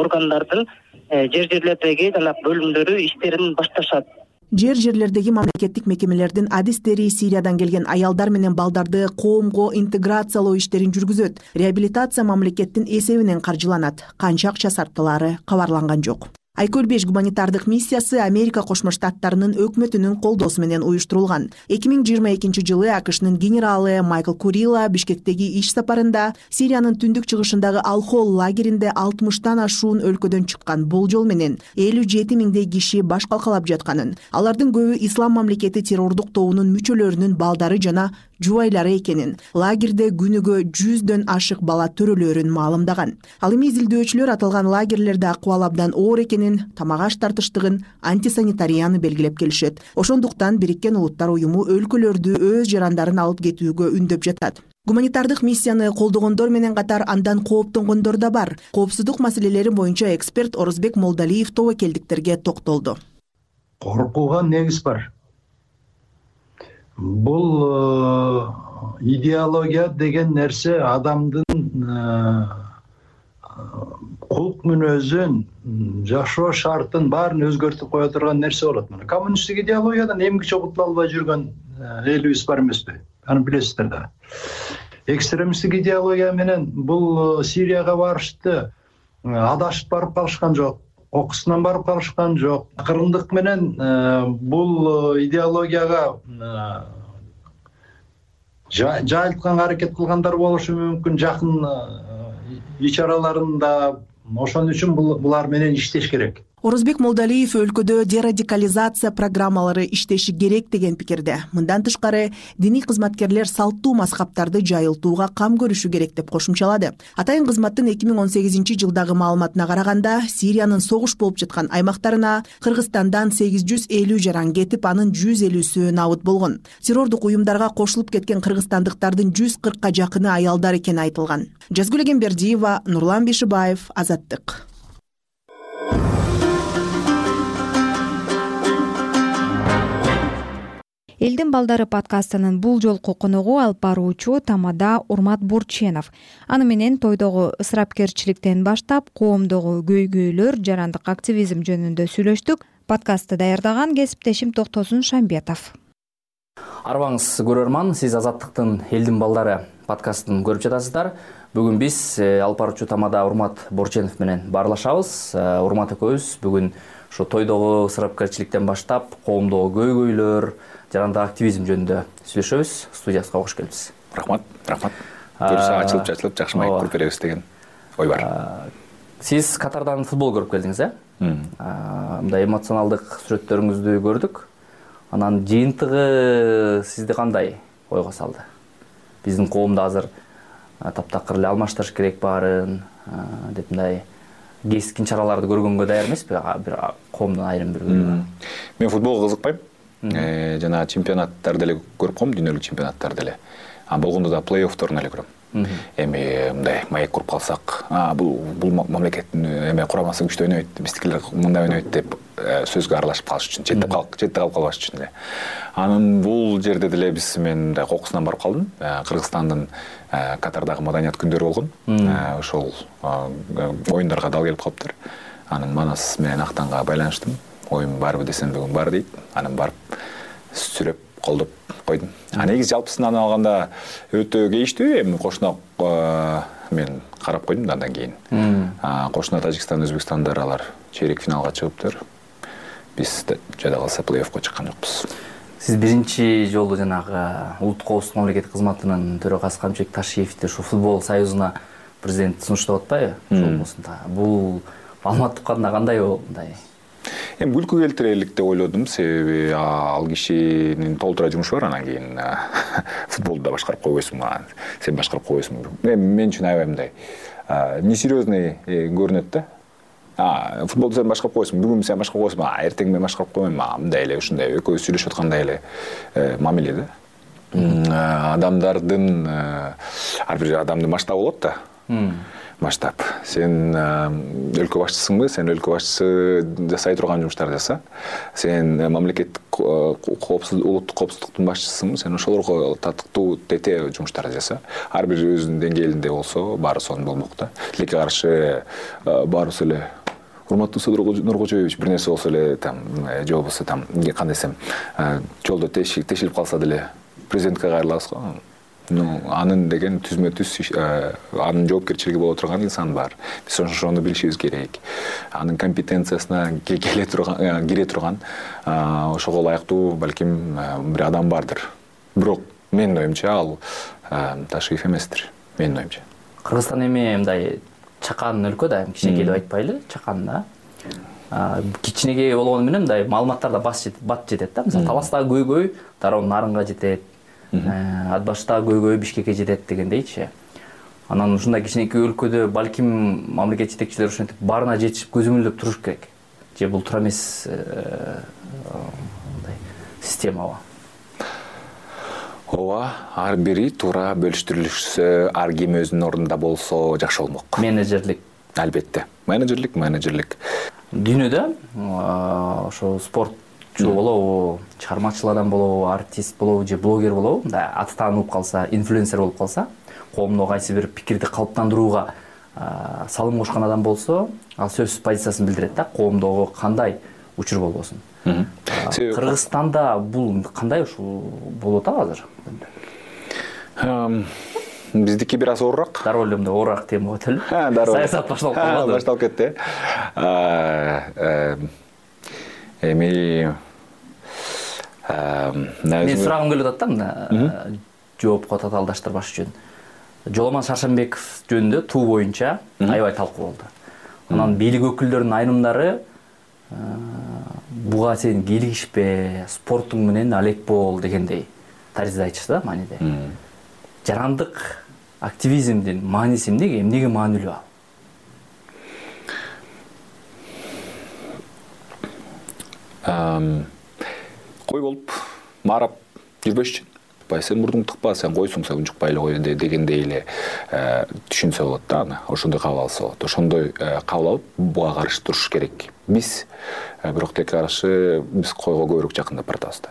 органдардын э, жер жерлердеги жанагы бөлүмдөрү иштерин башташат жер жерлердеги мамлекеттик мекемелердин адистери сириядан келген аялдар менен балдарды коомго интеграциялоо иштерин жүргүзөт. Реабилитация мамлекеттин эсебинен каржыланат. Канча акча сарпталаары кабарланган жок айкөл беш гуманитардык миссиясы америка кошмо штаттарынын өкмөтүнүн колдоосу менен уюштурулган. Эки миң жыйырма экинчи жылы акшнын генералы майкл курила бишкектеги иш сапарында сириянын түндүк чыгышындагы алхол лагеринде алтымыштан ашуун өлкөдөн чыккан болжол менен элүү жети миңдей киши баш калкалап жатканын алардын көбү ислам мамлекети террордук тобунун мүчөлөрүнүн балдары жана жубайлары экенин. Лагерде күнүгө жүздөн ашык бала төрөлөрүн маалымдаган. Ал эми изилдөөчүлөр аталган лагерлерде акыбал абдан оор экенин тамак аш тартыштыгын антисанитарияны белгилеп келишет. Ошондуктан бириккен улуттар уюму өлкөлөрдү өз жарандарын алып кетүүгө үндөп жатат. Гуманитардык миссияны колдогондор менен катар андан кооптонгондор да бар. Коопсуздук маселелери боюнча эксперт орозбек молдалиев тобокелдиктерге токтолду. Коркууга негиз бар бул э, идеология деген нерсе адамдын э, кулк мүнөзүн жашоо шартын баарын өзгөртүп кое турган нерсе болот мына. Коммунисттик идеологиядан эмгиче кутула албай жүргөн э, элибиз бар эмеспи аны билесиздер да. Экстремисттик идеология менен бул сирияга барышты адашып барып калышкан жок окуусунан барып калышкан жок. Кыргындык менен э, бул идеологияга э, жайылтканга аракет кылгандар болушу мүмкүн. Жакын э, ич араларында ошон үчүн булар менен иштеш керек орозбек молдалиев өлкөдө дерадикализация программалары иштеши керек деген пикирде. Мындан тышкары диний кызматкерлер салттуу мазхабтарды жайылтууга кам көрүшү керек деп кошумчалады. Атайын кызматтын эки миң он сегизинчи жылдагы маалыматына караганда сириянын согуш болуп жаткан аймактарына кыргызстандан сегиз жүз элүү жаран кетип анын жүз элүүсү набыт болгон. Террордук уюмдарга кошулуп кеткен кыргызстандыктардын жүз кыркка жакыны аялдар экени айтылган. Жазгүл эгембердиева нурлан бишибаев азаттык элдин балдары подкастынын бул жолку коногу алып баруучу тамада урмат бурченов. Аны менен тойдогу ысырапкерчиликтен баштап коомдогу көйгөйлөр жарандык активизм жөнүндө сүйлөштүк. Подкастты даярдаган кесиптешим токтосун шамбетов. Арыбаңыз көрөрман сиз азаттыктын элдин балдары подкастын көрүп жатасыздар бүгүн биз э, алып баруучу тамада урмат борченов менен баарлашабыз. Э, урмат экөөбүз бүгүн ушу тойдогу ысырапкерчиликтен баштап коомдогу көйгөйлөр жарандык активизм жөнүндө сүйлөшөбүз. Студиябызга кош келипсиз рахмат рахмат. Буюрса ачылып чачылып жакшы маек куруп беребиз деген ой бар. Сиз катардан футбол көрүп келдиңиз э мындай эмоционалдык сүрөттөрүңүздү көрдүк. Анан жыйынтыгы сизди кандай ойго салды? Биздин коомдо азыр таптакыр эле алмаштырыш керек баарын деп мындай кескин чараларды көргөнгө даяр эмеспи? Бир коомдун айрым бир бөлүгү мен футболго кызыкпайм. Э, жана чемпионаттарды эле көрүп коем дүйнөлүк чемпионаттарды эле а болгондо да плей оффторун эле көрөм. Эми мындай маек куруп калсак бул бул мамлекеттин эме курамасы күчтүү ойнойт биздикилер мындай ойнойт деп э, сөзгө аралашып калыш үчүн четте четте калып калбаш үчүн эле. Анан бул жерде деле биз мен мындай кокусунан барып калдым. Э, кыргызстандын катардагы маданият күндөрү болгон. Ошол оюндарга дал келип калыптыр. Анан манас менен актанга байланыштым. Оюм барбы десем бүгүн бар дейт. Анан барып сүрөп колдоп койдум. А негизи жалпысынан алганда өтө кейиштүү эми. Кошуна мен карап койдум да андан кийин. Кошуна тажикстан өзбекстандар алар чейрек финалга чыгыптыр. Биз жада калса плей оффко чыккан жокпуз сиз биринчи жолу жанагы улуттук коопсуздук мамлекеттик кызматынын төрагасы камчыбек ташиевди ушу футбол союзуна президент сунуштап атпайбы? Жолбосунда бул маалымат укканда кандай болду мындай? Эми күлкү келтирелик деп ойлодум. Себеби ал кишинин толтура жумушу бар анан кийин футболду да башкарып койбойсуңбу сен башкарып койбойсуңбу эми мен үчүн аябай мындай. Несерьезный э, көрүнөт да футболду сен башкарып койбойсуңбу бүгүн сен башкарып койбойсуңбу эртең мен башкарып койбойм мындай эле ушундай. Экөөбүз сүйлөшүп аткандай эле э, мамиле да. Адамдардын э, ар бир адамдын масштабы болот да. Масштаб. Сен өлкө башчысыңбы сен өлкө башчысы жасай турган жумуштарды жаса. Сен мамлекеттик улуттук коопсуздуктун башчысысыңбы сен ошолорго татыктуу тете жумуштарды жаса. Ар бир өзүнүн деңгээлинде болсо баары сонун болмок да. Тилекке каршы баарыбыз эле урматтуу садыр нуркожоевич бир нерсе болсо эле там э, же болбосо там кандай десем жолдо тешилип калса деле президентке кайрылабыз го. Ну анын деген түзмө түз э, анын жоопкерчилиги боло турган инсан бар. Биз ошону билишибиз керек. Анын компетенциясына келе турган э, кире турган э, ошого ылайыктуу балким бир адам бардыр. Бирок менин оюмча ал ташиев эместир менин оюмча. Кыргызстан эми мындай чакан өлкө да кичинекей деп айтпайлы чакан да кичинекей болгону менен мындай маалыматтар да бат жетет да. Мисалы таластагы көйгөй дароо нарынга жетет. Э, ат баштагы көйгөй бишкекке жетет дегендейчи. Анан ушундай кичинекей өлкөдө балким мамлекет жетекчилери ушинтип баарына жетишип көзөмөлдөп туруш керек. Же бул туура эмес э, мындай системабы ооба ар бири туура бөлүштүрүлүшсө ар ким өзүнүн ордунда болсо жакшы болмок. Менеджерлик. Албетте. Менеджерлик менеджерлик. Дүйнөдө ошо спорт болобу чыгармачыл адам болобу артист болобу же блогер болобу мындай аты таанылып калса инфлюенсер болуп калса коомдо кайсы бир пикирди калыптандырууга салым кошкон адам болсо ал сөзсүз позициясын билдирет да коомдогу кандай учур болбосун? Кыргызстанда бул кандай ушул болуп атабы азыр биздики бир аз оорураак дароо эле мындай оорураак тема болуп ателу саясат башталып калбадыбы башталып кетти. Э эми мен сурагым келип атат да мына жоопко татаалдаштырбаш үчүн. Жоломан шаршембеков жөнүндө туу боюнча аябай талкуу болду. Анан бийлик өкүлдөрүнүн айрымдары буга сен кийлигишпе спортуң менен алек бол дегендей таризде айтышты да мааниде жарандык активизмдин мааниси эмнеге эмнеге маанилүү ал? Кой болуп маарап жүрбөшчү атпайбы сен мурдуңду тыкпа сен койсуң сен унчукпай эле кой дегендей эле түшүнсө болот да аны ошондой кабыл алса болот ошондой э, кабыл алып буга каршы туруш керек. Биз э, бирок тилекке каршы биз койго көбүрөөк жакындап баратабыз да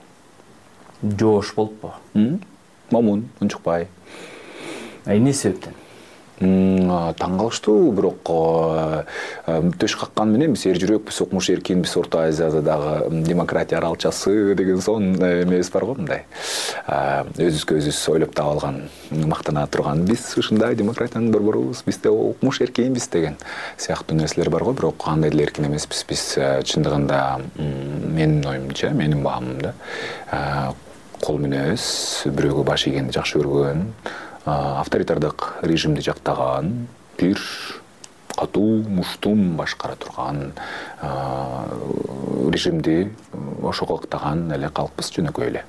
жоош болуппу момун унчукпай эмне себептен? Таң калыштуу бирок э, э, төш каккан менен биз эр жүрөкпүз укмуш эркинбиз орто азияда дагы демократия аралчасы деген сонун эмебиз бар го мындай. Өзүбүзгө өзүбүз ойлоп таап алган мактана турган. Биз ушундай демократиянын борборубуз бизде укмуш эркинбиз деген сыяктуу нерселер бар го. Бирок кандай деле эркин эмеспиз биз э, чындыгында менин оюмча менин баамымда кол эмес бирөөгө баш ийгенди жакшы көргөн авторитардык режимди жактаган бир катуу муштум башкара турган режимди ошого ыктаган эле калкпыз жөнөкөй эле.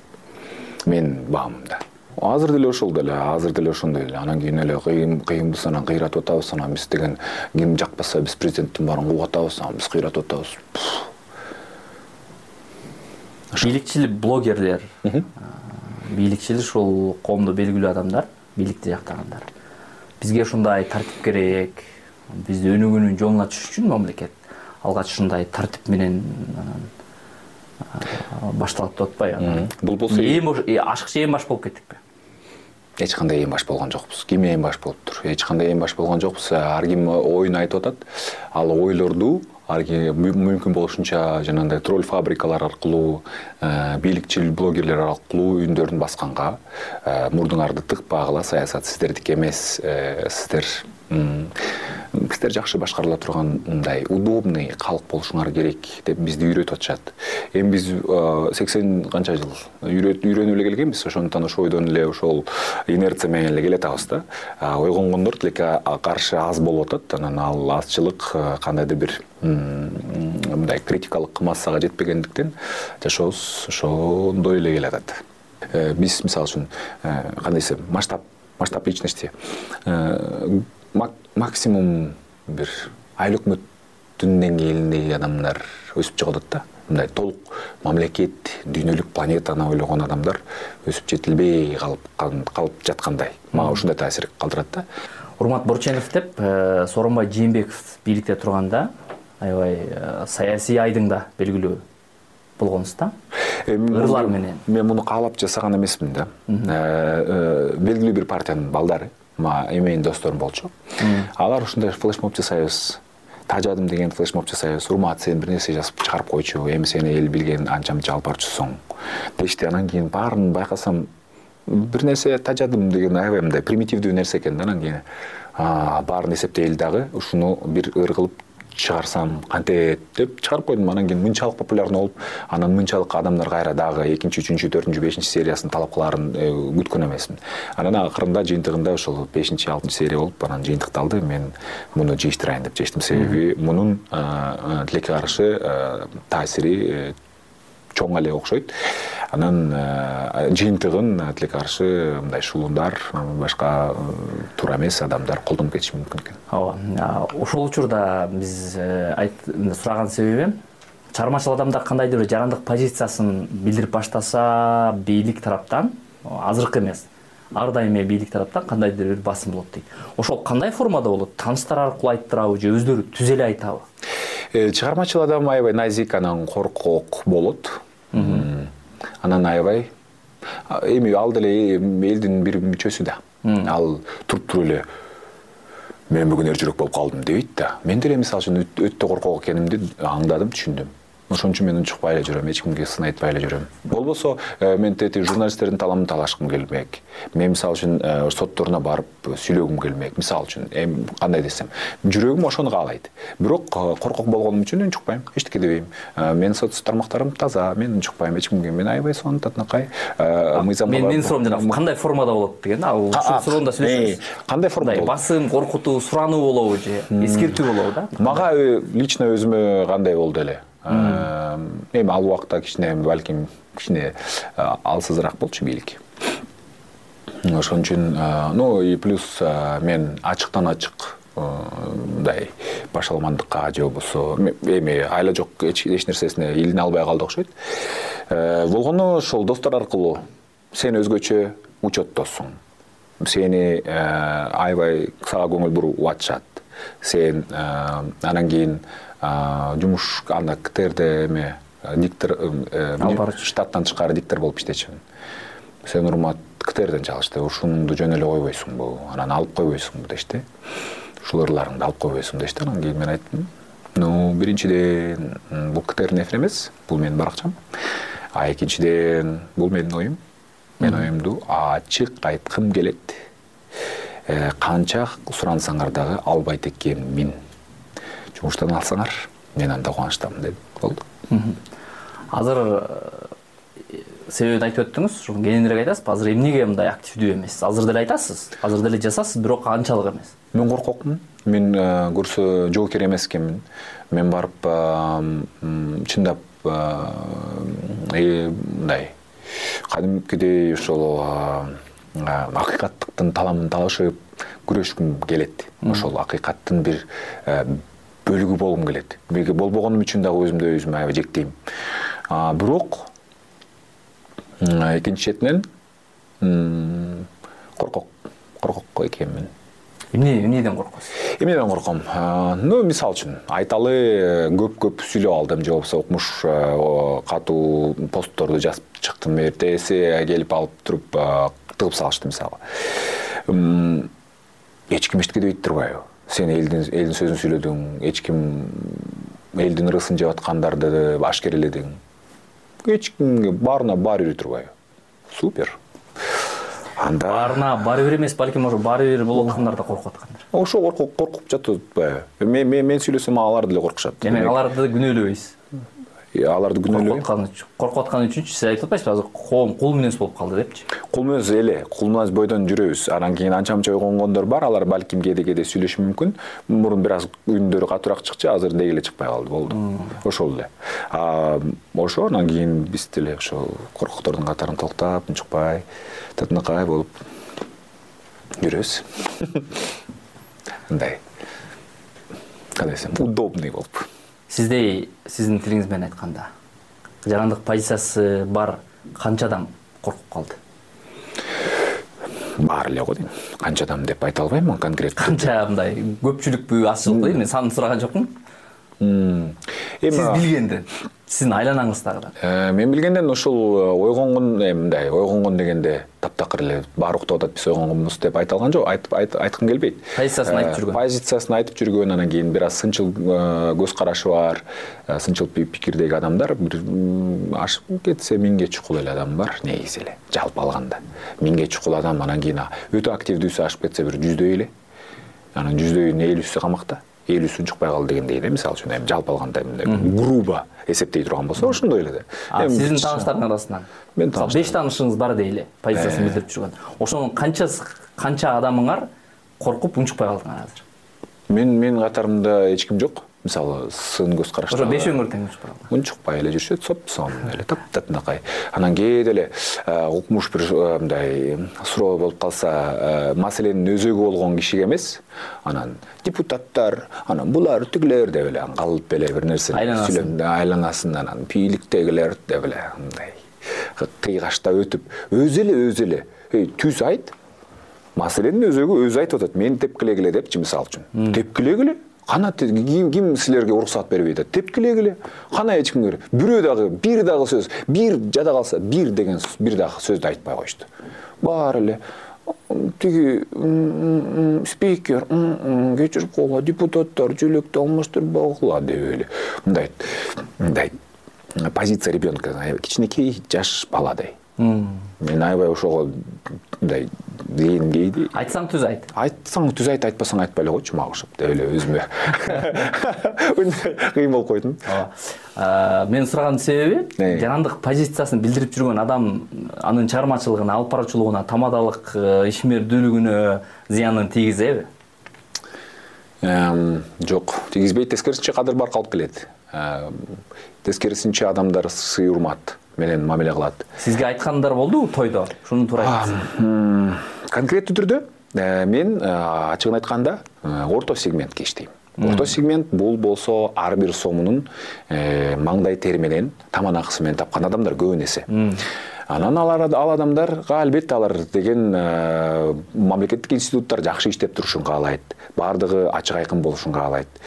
Менин баамымда азыр деле ошол деле азыр деле ошондой эле. Анан кийин эле кыйынбыз анан кыйратып атабыз анан биз деген ким жакпаса биз президенттин баарын кууп атабыз анан биз кыйратып атабыз бийликчил блогерлер. Бийликчил ушул коомдо белгилүү адамдар бийликти жактагандар. Бизге ушундай тартип керек бизди өнүгүүнүн жолуна түшүш үчүн мамлекет алгач ушундай тартип менен башталат деп атпайбы бул болсо ашыкча эң баш болуп кеттикпи эч кандай эң баш болгон жокпуз. Ким эң баш болуптур? Эч кандай эң баш болгон жокпуз. Ар ким оюн айтып атат. Ал ойлорду мүмкүн болушунча жанагындай тролль фабрикалар аркылуу э, бийликчил блогерлер аркылуу үндөрүн басканга э, мурдуңарды тыкпагыла саясат сиздердики эмес э, сиздер сиздер жакшы башкарыла турган мындай удобный калк болушуңар керек деп бизди үйрөтүп атышат. Эми биз сексен канча жыл үйрөнүп эле келгенбиз. Ошондуктан ошол бойдон эле ошол инерция менен эле келатабыз да. Ойгонгондор тилекке каршы аз болуп атат. Анан ал азчылык кандайдыр бир мындай критикалык массага жетпегендиктен жашообуз ошондой эле келатат. Э, биз мисалы үчүн э, кандай десем масштаб масштаб личности э, максимум бир айыл өкмөттүн деңгээлиндеги адамдар өсүп чыгып атат да. Мындай толук мамлекет дүйнөлүк планетаны ойлогон адамдар өсүп жетилбей калып жаткандай. Мага ушундай таасир калтырат да. Урмат борченов деп э, сооронбай жээнбеков бийликте турганда аябай э, саясий айдыңда белгилүү болгонсуз да. Ырлар менен. мен муну каалап жасаган эмесмин да. Белгилүү бир партиянын балдары менин досторум болчу. Алар ушундай флешмоб жасайбыз тажадым деген флешмоб жасайбыз урмат сен бир нерсе жазып чыгарып койчу эми сени эл билген анча мынча алып барчусуң дешти анан кийин баарын байкасам бир нерсе тажадым деген аябай мындай примитивдүү нерсе экен да анан кийин баарын эсептейли дагы ушуну бир ыр кылып чыгарсам кантет деп чыгарып койдум. Анан кийин мынчалык популярный болуп анан мынчалык адамдар кайра дагы экинчи үчүнчү төртүнчү бешинчи сериясын талап кылаарын э, күткөн эмесмин. Анан акырында жыйынтыгында ошол бешинчи алтынчы серия болуп анан жыйынтыкталды мен муну жыйыштырайын деп чечтим себеби мунун тилекке каршы таасири чоң эле окшойт анан э, жыйынтыгын тилекке каршы мындай шулундар башка э, туура эмес адамдар колдонуп кетиши мүмкүн экен. Ооба ошол учурда биз э, сураган себебим чыгармачыл адамдар кандайдыр бир жарандык позициясын билдирип баштаса бийлик тараптан азыркы эмес ар дайым эле бийлик тараптан кандайдыр бир басым болот дейт. Ошол кандай формада болот? Тааныштар аркылуу айттырабы же өздөрү түзө эле айтабы чыгармачыл адам аябай назик анан коркок болот анан аябай эми ал деле элдин бир мүчөсү да. Ал туруп туруп эле мен бүгүн эр жүрөк болуп калдым дебейт да. Мен деле мисалы үчүн өтө коркок экенимди аңдадым түшүндүм ошон үчүн мен унчукпай эле жүрөм эч кимге сын айтпай эле жүрөм. Болбосо э, мен тетиги журналисттердин таламын талашкым келмек мен мисалы үчүн э, сотторуна барып сүйлөгүм келмек мисалы үчүн эми кандай десем жүрөгүм ошону каалайт. Бирок э, коркок болгонум үчүн унчукпайм эчтеке дебейм. Менин соц тармактарым таза мен унчукпайм эч кимге мен аябай сонун татынакай. Мыйзам менин суроом жанагы кандай формада болот деген ал ушул суроону да сүйлөшөбүз. кандай формада болот? басым коркутуу сурануу болобу же эскертүү болобу да? Мага лично өзүмө кандай болду эле эми ал убакта кичине балким кичине алсызыраак болчу бийлик ошон үчүн ну и плюс мен ачыктан ачык мындай башаламандыкка же болбосо эми айла жок эч нерсесине илине албай калды окшойт. Болгону ошол достор аркылуу сен өзгөчө учеттосуң. Сени аябай сага көңүл буруп атышат сен анан кийин жумуш анда ктрде эме диктор э, алып барчу штаттан тышкары диктор болуп иштечүмүн сен урмат ктрден чалышты ушунду жөн эле койбойсуңбу анан алып койбойсуңбу дешти. Ушул ырларыңды алып койбойсуңбу дешти. Анан кийин мен айттым ну биринчиден бул ктрдин эфири эмес бул менин баракчам. А экинчиден бул менин оюм. Мен оюмду ачык айткым келет. э, канча сурансаңар дагы албайт экенмин жумуштан алсаңар мен анда кубанычтамын дедим болду. Азыр э, себебин айтып өттүңүз ошо кененирээк айтасызбы азыр эмнеге мындай активдүү эмессиз азыр деле айтасыз азыр деле жазасыз бирок анчалык эмес. Мен коркокмун. Мен э, көрсө жоокер эмес экенмин мен барып чындап э, мындай кадимкидей ошол акыйкаттыктын таламын талашып күрөшкүм келет. Ошол акыйкаттын бир бөлүгү болгум келет. Болбогонум үчүн дагы өзүмдү өзүм аябай жектейм. Бирок экинчи четинен коркок коркок экенмин. Эмне эмнеден коркосуз эмнеден корком? Ну мисалы үчүн айталы көп көп сүйлөп алдым. Же болбосо укмуш катуу постторду жазып чыктым. Эртеси келип алып туруп тыгып салышты мисалы эч ким эчтеке дебейт турбайбы? Сен элдин элдин сөзүн сүйлөдүң эч ким элдин ырысын жеп аткандарды ашкереледиң. Эч кимге баарына баары үйрөй турбайбы? Супер. Анда баарына баары бир эмес балким ошо баары бир болуп аткандар да коркуп аткандыр ошо коркуп жатып атпайбы мен сүйлөсөм алар деле коркушат. Демек аларды күнөөлөбөйсүз. аларды күнөөлөбөйм. Коркуп атканы үчүнчү сиз айтып атпайсызбы азыр коом кул мүнөз болуп калды депчи кул мүнөз эле кул мүнөз бойдон жүрөбүз. Анан кийин анча мынча ойгонгондор бар алар балким кээде кээде сүйлөшүшү мүмкүн. Мурун бир аз үндөр катуураак чыкчу азыр деги эле чыкпай калды болду. Ошол эле. Ошо анан кийин биз деле ошо коркоктордун катарын токтоп унчукпай татынакай болуп жүрөбүз. Мындай кандай десем удобный болуп. Сиздей сиздин тилиңиз менен айтканда жарандык позициясы бар канча адам коркуп калды баары эле го дейм. Канча адам деп айта албайм конкреттүү. Канча мындай көпчүлүкпү азчылыкпы дейм мен санын сураган жокмун эми сиз билгенден сиздин айланаңыздагыдан э, мен билгенден ушул э, ойгонгон эми мындай ойгонгон дегенде таптакыр эле баары уктап атат биз ойгонгонбуз деп айта алган жок. Айткым келбейт. Позициясын айтып жүргөн. позициясын айтып жүргөн анан кийин бир аз сынчыл э, көз карашы бар. Сынчыл пикирдеги адамдар бир ашып кетсе миңге чукул эле адам бар негизи эле жалпы алганда. Миңге чукул адам анан кийин өтө активдүүсү ашып кетсе бир жүздөй эле. Анан жүздөйүнүн элүүсү камакта элүүсү унчукпай калды дегендей да мисалы үчүн эми жалпы алганда мындай грубо эсептей турган болсо ошондой эле да. Сиздин тааныштардын арасынан мен беш таанышыңыз бар дейли позициясын билдирип жүргөн. Ошонун канчасы канча адамыңар коркуп унчукпай калдыңар азыр? Мен менин катарымда эч ким жок мисалы сын көз карашта ошо бешөөңөр тең унчукпай калды унчукпай эле жүрүшөт сопсон эле таптатынакай анан кээде эле укмуш бир мындай суроо болуп калса маселенин өзөгү болгон кишиге эмес. Анан депутаттар анан булар тигилер деп эле калып эле бир нерсе сүйлөп айланасын анан бийликтегилер деп эле мындай кыйгачтап өтүп өзү эле өзү эле эй түз айт маселенин өзөгү өзү айтып атат мени тепкилегиле депчи мисалы үчүн. Тепкилегиле кана ким силерге уруксаат бербейт атат? Тепкилегиле кана эч кимге бирөө дагы бир дагы сөз бир жада калса бир деген бир дагы сөздү айтпай коюшту. Баары эле тиги спикер кечирип койгула депутаттар желекти алмаштырбагыла деп эле. Мындай мындай позиция ребенка кичинекей жаш баладай мен аябай ошого мындай дегеним келди айтсаң түз айт айтсаң түз айт айтпасаң айтпай эле койчу мага окшоп деп эле өзүмө. Кыйын болуп койдум. Ооба. Менин сураганымдын себеби жарандык позициясын билдирип жүргөн адам анын чыгармачылыгына алып баруучулугуна тамадалык э, ишмердүүлүгүнө зыянын тийгизеби жок. Тийгизбейт тескерисинче кадыр барк алып келет. Тескерисинче адамдар сый урмат менен мамиле кылат. Сизге айткандар болдубу тойдо? Ушуну туура айтыңыз конкреттүү түрдө э, мен э, ачыгын айтканда э, орто сегментке иштейм. Орто сегмент бул болсо ар бир сомунун маңдай тери менен таман акысы менен тапкан адамдар көбүн эсе. Анан ал адамдарга албетте алар деген мамлекеттик институттар жакшы иштеп турушун каалайт баардыгы ачык айкын болушун каалайт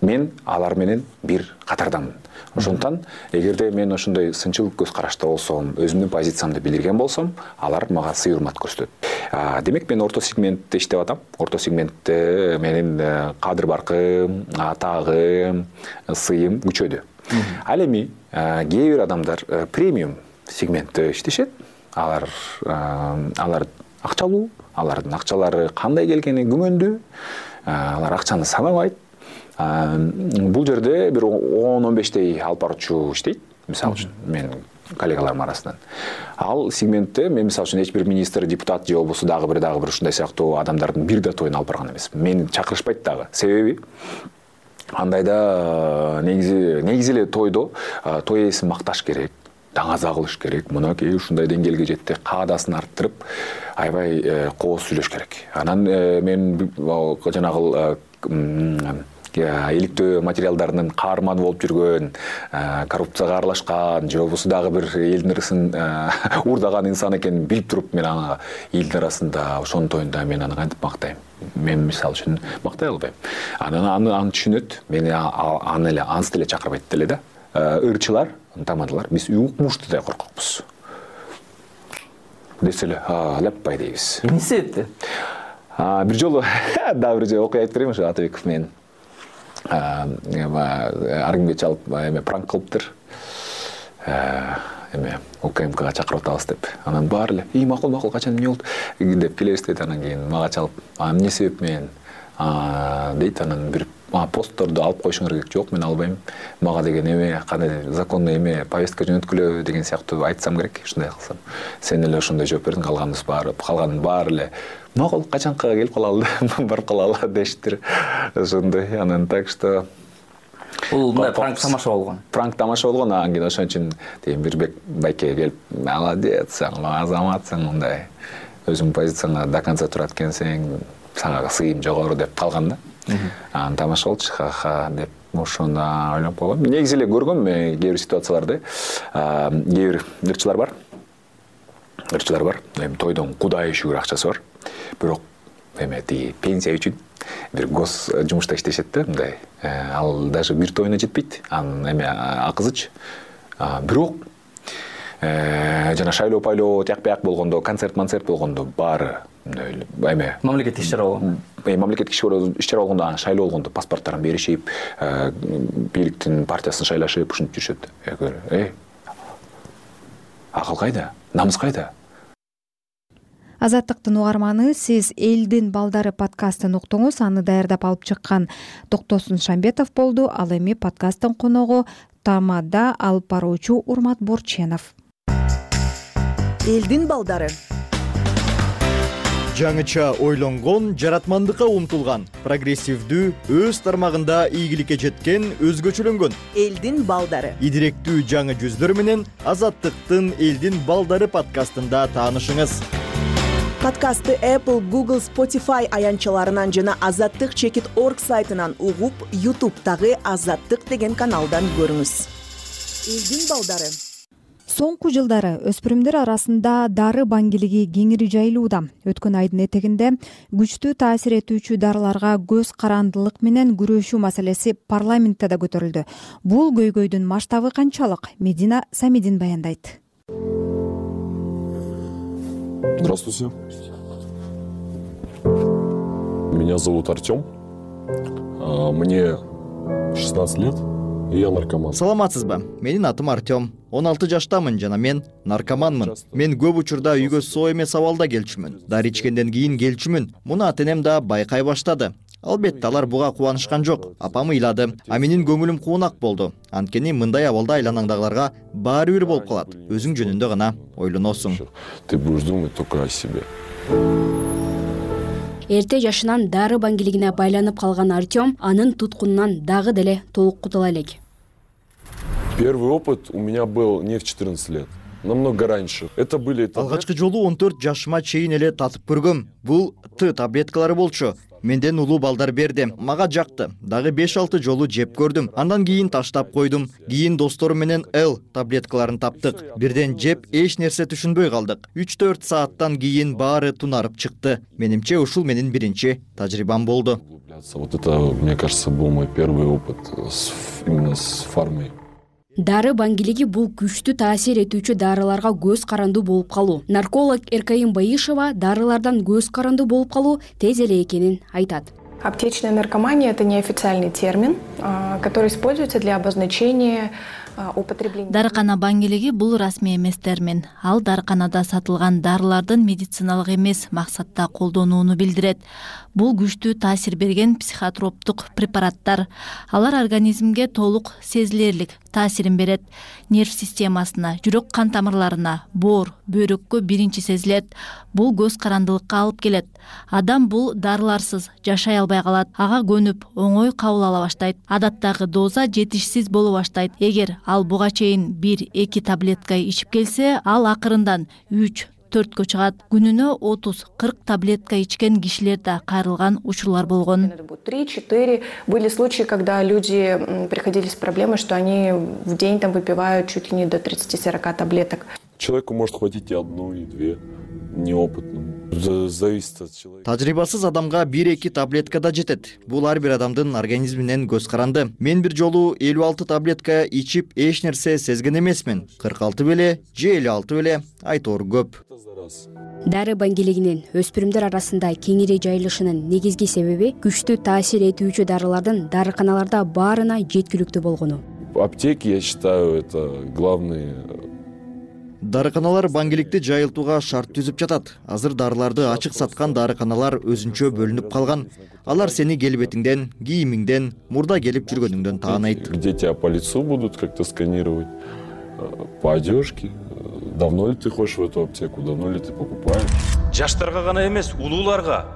мен алар менен бир катардамын ошондуктан эгерде мен ошондой сынчыл көз карашта болсом өзүмдүн позициямды билдирген болсом алар мага сый урмат көрсөтөт демек мен орто сегментте иштеп атам. Орто сегментте менин э, кадыр баркым атаагым сыйым күчөдү. Ал эми э, кээ бир адамдар э, премиум сегментте иштешет. Алар алар акчалуу алардын акчалары кандай келгени күмөндүү алар акчаны санабайт бул жерде бир он он бештей алып баруучу иштейт. Мисалы үчүн менин коллегаларымдын арасынан. Ал сегментте мен мисалы үчүн эч бир министр депутат же болбосо дагы бир дагы бир ушундай сыяктуу адамдардын бир да тоюна алып барган эмесмин мени чакырышпайт дагы. Себеби андайда негизи негизи эле тойдо той ээсин макташ керек даңаза кылыш керек. Мынакей ушундай деңгээлге жетти каадасын арттырып аябай э, кооз сүйлөш керек. Анан э, мен жанагы иликтөө материалдарынын каарманы болуп жүргөн коррупцияга аралашкан же болбосо дагы бир элдин ырысын уурдаган инсан экенин билип туруп мен аны элдин арасында ошонун тоюнда мен аны кантип мактайм? Мен мисалы үчүн мактай албайм. Анан аны аны түшүнөт мени аны эле ансы деле чакырбайт деле да. Ырчылар тамадалар биз укмуштуудай коркокпуз. Десе эле ляппай дейбиз эмне себептен? Бир жолу дагы бир окуя айтып берейин ошо атабеков менен аргимге чалып эме пранк кылыптыр. Эме укмкга чакырып атабыз деп. Анан баары эле ии макул макул качан эмне болду? Деп келебиз дейт анан кийин мага чалып эмне себеп менен дейт анан бир постторду алып коюшуңар керек. Жок мен албайм. Мага деген эме кандай законный эме повестка жөнөткүлө деген сыяктуу айтсам керек ушундай кылсам. Сен эле ошондой жооп бердиң калганыбыз баары калганын баары эле. Макул качанкыга келип калалы барып калалы дешиптир. Ошондой анан так что бул мындай пранк тамаша болгон. Пранк тамаша болгон анан кийин ошон үчүн тиги мирбек байке келип молодецсиң азаматсың мындай өзүңдүн позицияңа до конца турат экенсиң сага сыйым жогору деп калган да анан тамаша болчу ха ха деп ошондо ойлонуп койгом негизи эле көргөм кээ бир ситуацияларды. Кээ бир ырчылар бар. Ырчылар бар. Эми тойдон кудайга шүгүр акчасы бар. Бирок эме тиги пенсия үчүн бир гос жумушта иштешет да мындай. Э, ал даже бир тойуна жетпейт. Анын эме акысычы бирок э, жана шайлоо пайлоо тияк бияк болгондо концерт монцерт болгондо баары мындай эме. Мамлекеттик иш чара болгондо э, мамлекеттик иш чара болгондо анан шайлоо болгондо паспорттарын беришип бийликтин партиясын шайлашып ушинтип жүрүшөт. Акыл кайда намыс кайда? Азаттыктын угарманы сиз элдин балдары подкастын уктуңуз аны даярдап алып чыккан токтосун шамбетов болду. Ал эми подкасттын коногу тамада алып баруучу урмат борченов элдин балдары. Жаңыча ойлонгон жаратмандыкка умтулган прогрессивдүү өз тармагында ийгиликке жеткен өзгөчөлөнгөн. Элдин балдары. Идиректүү жаңы жүздөр менен азаттыктын элдин балдары подкастында таанышыңыз. Подкастты apple google spotify аянтчаларынан жана азаттык чекит орг сайтынан угуп ютубтагы азаттык деген каналдан көрүңүз. Элдин балдары соңку жылдары өспүрүмдөр арасында дары баңгилиги кеңири жайылууда. Өткөн айдын этегинде күчтүү таасир этүүчү дарыларга көз карандылык менен күрөшүү маселеси парламентте да көтөрүлдү. Бул көйгөйдүн масштабы канчалык? Медина самидин баяндайт. Здравствуйте. Меня зовут артем мне шестнадцать лет я наркоман. Саламатсызбы? Менин атым артем он алты жаштамын жана мен наркоманмын. Мен көп учурда үйгө соо эмес абалда келчүмүн. Дары ичкенден кийин келчүмүн. Муну ата энем да байкай баштады. Албетте алар буга кубанышкан жок. Апам ыйлады. А менин көңүлүм куунак болду. Анткени мындай абалда айланаңдагыларга баары бир болуп калат. Өзүң жөнүндө гана ойлоносуң. Ты будешь думать только о себе эрте жашынан дары баңгилигине байланып калган артем анын туткунунан дагы деле толук кутула элек. Первый опыт у меня был не в четырнадцать лет намного раньше. Это были алгачкы жолу он төрт жашыма чейин эле татып көргөм. Бул т таблеткалары болчу менден улуу балдар берди мага жакты. Дагы беш алты жолу жеп көрдүм. Андан кийин таштап койдум. Кийин досторум менен л таблеткаларын таптык. Бирден жеп эч нерсе түшүнбөй калдык. Үч төрт сааттан кийин баары тунарып чыкты. Менимче ушул менин биринчи тажрыйбам болду. Вот это мне кажется был мой первый опыт именно с фармой дары баңгилиги бул күчтүү таасир этүүчү дарыларга көз карандуу болуп калуу. Нарколог эркайым баишева дарылардан көз карандуу болуп калуу тез эле экенин айтат. Аптечная наркомания это неофициальный термин который используется для обозначения употребления дарыкана баңгилиги бул расмий эмес термин ал дарыканада сатылган дарылардын медициналык эмес максатта колдонууну билдирет. Бул күчтүү таасир берген психотроптук препараттар. Алар организмге толук сезилерлик таасирин берет. Нерв системасына жүрөк кан тамырларына боор бөйрөккө биринчи сезилет. Бул көз карандылыкка алып келет адам бул дарыларсыз жашай албай калат. Ага көнүп оңой кабыл ала баштайт. Адаттагы доза жетишсиз боло баштайт. Эгер ал буга чейин бир эки таблетка ичип келсе ал акырындан үч төрткө чыгат. Күнүнө отуз кырк таблетка ичкен кишилер да кайрылган учурлар болгон. Три четыре. Были случаи когда люди приходили с проблемой что они в день там выпивают чуть ли не до тридцати сорока таблеток человеку может хватить и одну и две неопытному зависит от человека. Тажрыйбасыз адамга бир эки таблетка да жетет. Бул ар бир адамдын организминен көз каранды. Мен бир жолу элүү алты таблетка ичип эч нерсе сезген эмесмин. кырк алты беле же элүү алты беле айтор көп. Дары баңгилигинин өспүрүмдөр арасында кеңири жайылышынын негизги себеби күчтүү таасир этүүчү дарылардын дарыканаларда баарына жеткиликтүү болгону. Аптеки я считаю это главный дарыканалар баңгиликти жайылтууга шарт түзүп жатат. Азыр дарыларды ачык саткан дарыканалар өзүнчө бөлүнүп калган. Алар сени келбетиңден кийимиңден мурда келип жүргөнүңдөн тааныйт где тебя по лицу будут как то сканировать? По одежке? Давно ли ты ходишь в эту аптеку? Давно ли ты покупаешь? Жаштарга гана эмес улууларга.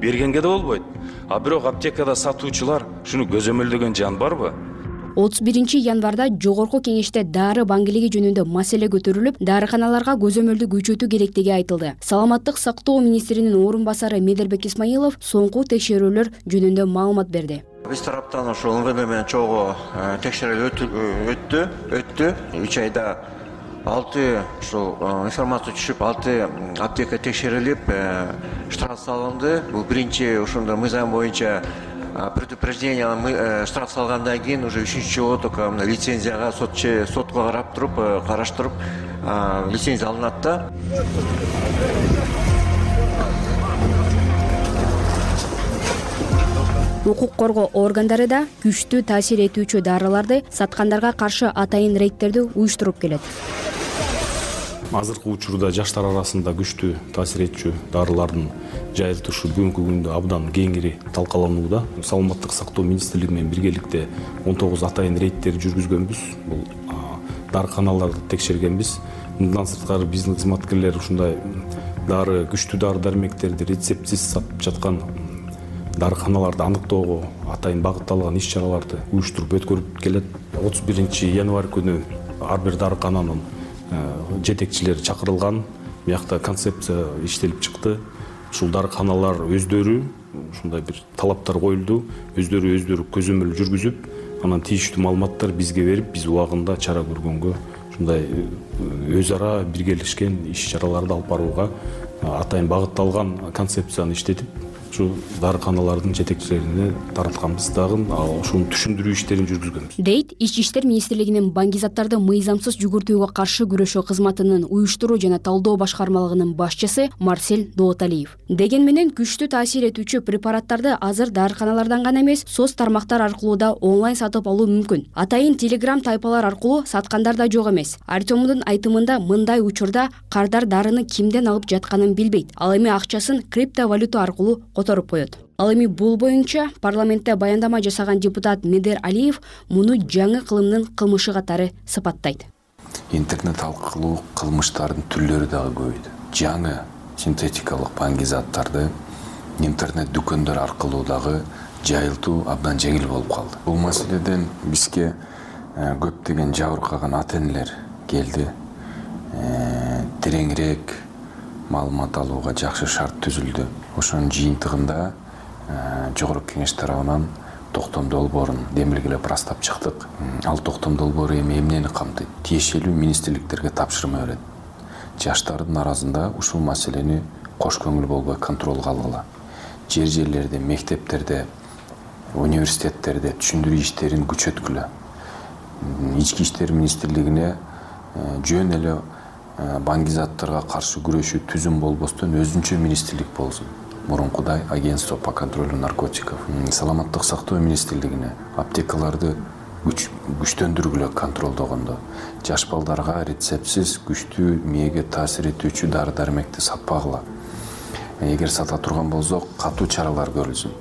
Бергенге да болбойт. А бирок аптекада сатуучулар ушуну көзөмөлдөгөн жан барбы отуз биринчи январда жогорку кеңеште дары баңгилиги жөнүндө маселе көтөрүлүп дарыканаларга көзөмөлдү күчөтүү керектиги айтылды. Саламаттык сактоо министринин орун басары медербек исмаилов соңку текшерүүлөр жөнүндө маалымат берди. Биз тараптан ошол мвд менен чогуу э, текшерүү э, өттү өттү. Үч айда алты ушул э, информация түшүп алты аптека текшерилип штраф салынды. Бул биринчи ошондо мыйзам боюнча предупреждение э, штраф салгандан кийин уже үчүнчү жолу только мына лицензияга сотко карап туруп э, караштырып лицензия алынат да. Укук коргоо органдары да күчтүү таасир этүүчү дарыларды саткандарга каршы атайын рейдтерди уюштуруп келет. Азыркы учурда жаштар арасында күчтүү таасир этчү дарылардын жайылтышы бүгүнкү күндө абдан кеңири талкаланууда саламаттык сактоо министрлиги менен биргеликте он тогуз атайын рейдтер жүргүзгөнбүз. Бул дарыканаларды текшергенбиз. Мындан сырткары биздин кызматкерлер ушундай дары күчтүү дары дармектерди рецептсиз сатып жаткан дарыканаларды аныктоого атайын багытталган иш чараларды уюштуруп өткөрүп келет. Отуз биринчи январь күнү ар бир дарыкананын Э, жетекчилери чакырылган. Биякта концепция иштелип чыкты ушул дарыканалар өздөрү ушундай бир талаптар коюлду. Өздөрү өздөрү көзөмөл жүргүзүп анан тийиштүү маалыматтар бизге берип биз убагында чара көргөнгө ушундай э, өз ара биргелешкен иш чараларды алып барууга атайын багытталган концепцияны иштетип ушу дарыканалардын жетекчилерине таратканбыз дагы. Ушуну түшүндүрүү иштерин жүргүзгөнбүз. Дейт ички иштер министрлигинин баңгизаттарды мыйзамсыз жүгүртүүгө каршы күрөшүү кызматынын уюштуруу жана талдоо башкармалыгынын башчысы марсель дооталиев. Дегени менен күчтүү таасир этүүчү препараттарды азыр дарыканалардан гана эмес соц тармактар аркылуу да онлайн сатып алуу мүмкүн. Атайын телеграм тайпалар аркылуу саткандар да жок эмес. Артемдун айтымында мындай учурда кардар дарыны кимден алып жатканын билбейт. Ал эми акчасын криптовалюта аркылуу которуп коет. Ал эми бул боюнча парламентте баяндама жасаган депутат медер алиев муну жаңы кылымдын кылмышы катары сыпаттайт. Интернет аркылуу кылмыштардын түрлөрү дагы көбөйдү жаңы синтетикалык баңгизаттарды интернет дүкөндөр аркылуу дагы жайылтуу абдан жеңил болуп калды. Бул маселеден бизге э, көптөгөн жабыркаган ата энелер келди. Э, тереңирээк маалымат алууга жакшы шарт түзүлдү. Ошонун жыйынтыгында э, жогорку кеңеш тарабынан токтом долбоорун демилгелеп ырастап чыктык. Ал токтом долбоору эми эмнени камтыйт? Тиешелүү министрликтерге тапшырма берет. Жаштардын арасында ушул маселени кош көңүл болбой контролго алгыла. Жер жерлерде мектептерде университеттерде түшүндүрүү иштерин күчөткүлө. Ички иштер министрлигине э, жөн эле баңгизаттарга каршы күрөшүү түзүм болбостон өзүнчө министрлик болсун. Мурункудай агентство по контролю наркотиков саламаттык сактоо министрлигине аптекаларды күчтөндүргүлө контролдогондо. Жаш балдарга рецептсиз күчтүү мээге таасир этүүчү дары дармекти сатпагыла. Эгер сата турган болсок катуу чаралар көрүлсүн.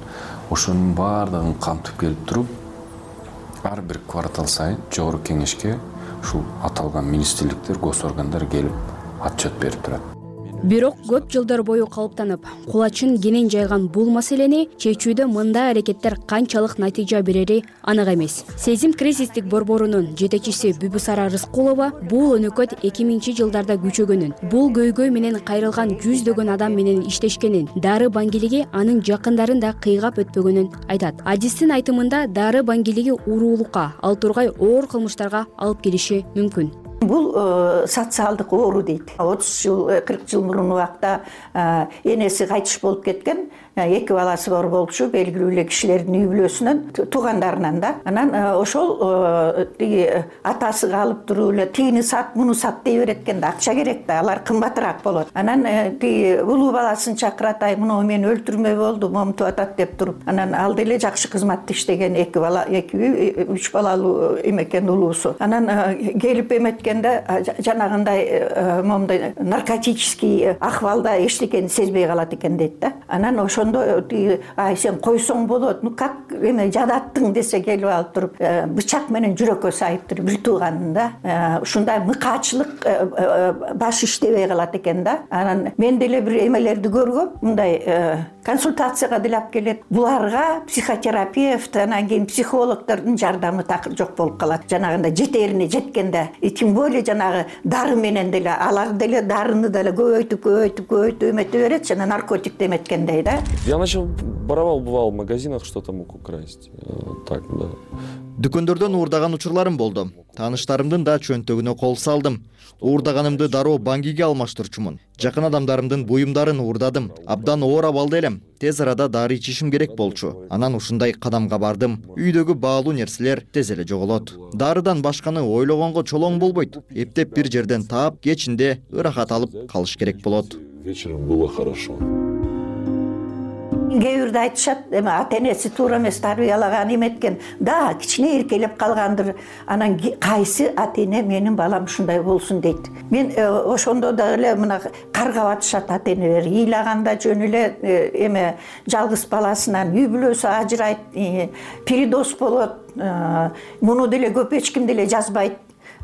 Ошонун баардыгын камтып келип туруп ар бир квартал сайын жогорку кеңешке ушул аталган министрликтер гос органдар келип отчет берип турат бирок көп жылдар бою калыптанып кулачын кенен жайган бул маселени чечүүдө мындай аракеттер канчалык натыйжа берери анык эмес. Сезим кризистик борборунун жетекчиси бүбүсара рыскулова бул өнөкөт эки миңинчи жылдарда күчөгөнүн бул көйгөй менен кайрылган жүздөгөн адам менен иштешкенин дары баңгилиги анын жакындарын да кыйгап өтпөгөнүн айтат. Адистин айтымында дары баңгилиги уруулукка ал тургай оор кылмыштарга алып келиши мүмкүн бул э, социалдык оору дейт. Отуз жыл э, кырк жыл мурун убакта э, энеси кайтыш болуп кеткен эки баласы бар болчу белгилүү эле кишилердин үй бүлөсүнөн туугандарынан да. Анан ошол тиги атасы калып туруп эле тигини сат муну сат дей берет экен да акча керек да алар кымбатыраак болот. Анан тиги улуу баласын чакырат ай мынау мени өлтүрмөй болду момунтип атат деп туруп анан ал деле жакшы кызматта иштеген эки бала эки үй үч балалуу эме экен улуусу. Анан келип эметкен кеткенде жанагындай моундай наркотический акыбалда эчтекени сезбей калат экен дейт да. Анан тиги ай сен койсоң болот. Ну как эме жадаттың десе келип алып туруп бычак менен жүрөккө сайыптыр бир тууганым да. Ушундай мыкаачылык баш иштебей калат экен да. Анан мен деле бир эмелерди көргөм. Мындай консультацияга деле алып келет. Буларга психотерапевт анан кийин психологдордун жардамы такыр жок болуп калат. Жанагындай жетерине жеткенде и тем более жанагы дары менен деле алар деле дарыны деле көбөйтүп көбөйтүп көбөйтүп эмете берет. Жана наркотикти эметкендей да я начал воровал бывал в магазинах что то мог украсть э, так да. Дүкөндөрдөн уурдаган учурларым болду. Тааныштарымдын да чөнтөгүнө кол салдым. Уурдаганымды дароо баңгиге алмаштырчумун. Жакын адамдарымдын буюмдарын уурдадым. Абдан оор абалда элем. Тез арада дары ичишим керек болчу. Анан ушундай кадамга бардым. Үйдөгү баалуу нерселер тез эле жоголот. Дарыдан башканы ойлогонго чолоң болбойт. Эптеп бир жерден таап кечинде ырахат алып калыш керек болот. Вечером было хорошо кээ бирде айтышат эме ата энеси туура эмес тарбиялаган эметкен да кичине эркелеп калгандыр. Анан кайсы ата эне менин балам ушундай болсун дейт. Мен э, ошондо дагы мына каргап атышат ата энелер ыйлаганда жөн эле э, эме жалгыз баласынан үй бүлөсү ажырайт э, передоз болот. Муну деле көп эч ким деле жазбайт.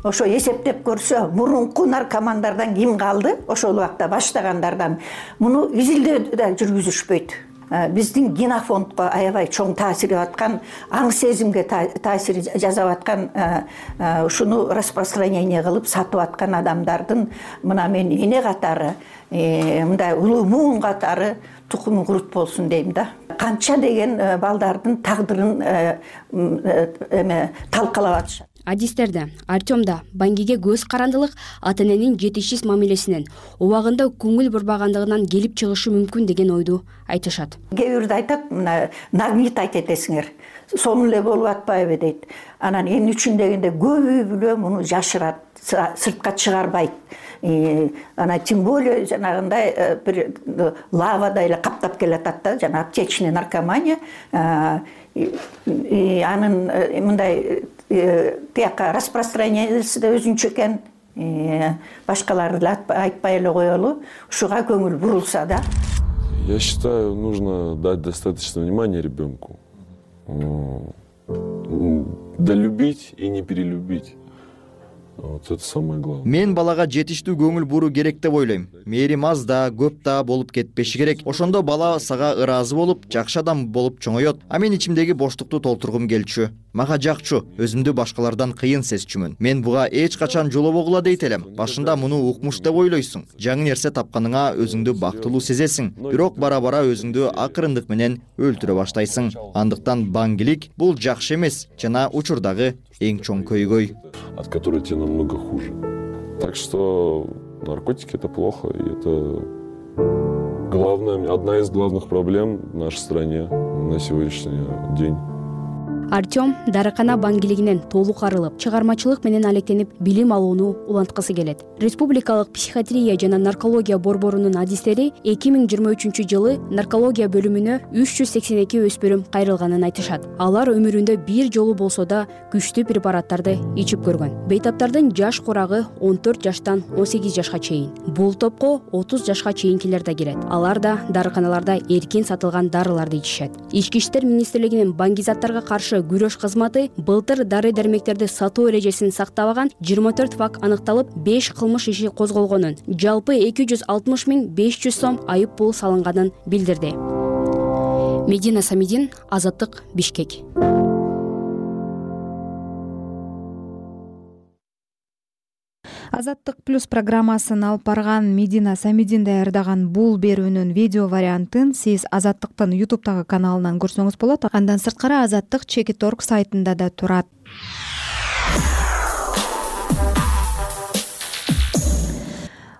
Ошо эсептеп көрсө мурунку наркомандардан ким калды? Ошол убакта баштагандардан. Муну изилдөө да жүргүзүшпөйт. Э, биздин генофондко аябай чоң таасири аткан аң сезимге таасир жасап аткан э, э, ушуну распространение кылып сатып аткан адамдардын мына мен эне катары мындай улуу муун катары тукуму курут болсун дейм да. Канча деген балдардын тагдырын эме талкалап атышат адистерде артем да баңгиге көз карандылык ата эненин жетишсиз мамилесинен убагында көңүл бурбагандыгынан келип чыгышы мүмкүн деген ойду айтышат. Кээ бирде айтат мына нагнетать этесиңер. Сонун эле болуп атпайбы дейт. Анан эмне үчүн дегенде көп үй бүлө муну жашырат сыртка чыгарбайт. Анан тем более жанагындай э, бир э, лавадай эле каптап келатат да жана аптечный наркомания анын э, мындай тияка распространениеси да өзүнчө экен. Башкаларды эле айтпай эле коелу. Ушуга көңүл бурулса да. Я считаю нужно дать достаточно внимания ребенку долюбить и не перелюбить вот это самое главное. Мен балага жетиштүү көңүл буруу керек деп ойлойм. Мээрим аз да көп да болуп кетпеши керек. Ошондо бала сага ыраазы болуп жакшы адам болуп чоңоет. А мен ичимдеги боштукту толтургум келчү. Мага жакчу өзүмдү башкалардан кыйын сезчүмүн мен буга эч качан жолобогула дейт элем. Башында муну укмуш деп ойлойсуң. Жаңы нерсе тапканыңа өзүңдү бактылуу сезесиң. Бирок бара бара өзүңдү акырындык менен өлтүрө баштайсың. Андыктан баңгилик бул жакшы эмес жана учурдагы эң чоң көйгөй. От которой тебе намного хуже. Так что наркотики это плохо и это главная одна из главных проблем в нашей стране на сегодняшний день артем дарыкана баңгилигинен толук арылып чыгармачылык менен алектенип билим алууну уланткысы келет. Республикалык психиатрия жана наркология борборунун адистери эки миң жыйырма үчүнчү жылы наркология бөлүмүнө үч жүз сексен эки өспүрүм кайрылганын айтышат. Алар өмүрүндө бир жолу болсо да күчтүү препараттарды ичип көргөн. Бейтаптардын жаш курагы он төрт жаштан он сегиз жашка чейин. Бул топко отуз жашка чейинкилер да кирет алар да дарыканаларда эркин сатылган дарыларды ичишет. Ички иштер министрлигинин баңгизаттарга каршы күрөш кызматы былтыр дары дармектерди сатуу эрежесин сактабаган жыйырма төрт факт аныкталып беш кылмыш иши козголгонун жалпы эки жүз алтымыш миң беш жүз сом айып пул салынганын билдирди. Медина самидин азаттык бишкек азаттык плюс программасын алып барган медина самидин даярдаган бул берүүнүн видео вариантын сиз азаттыктын ютубтагы каналынан көрсөңүз болот. Андан сырткары азаттык чекит орг сайтында да турат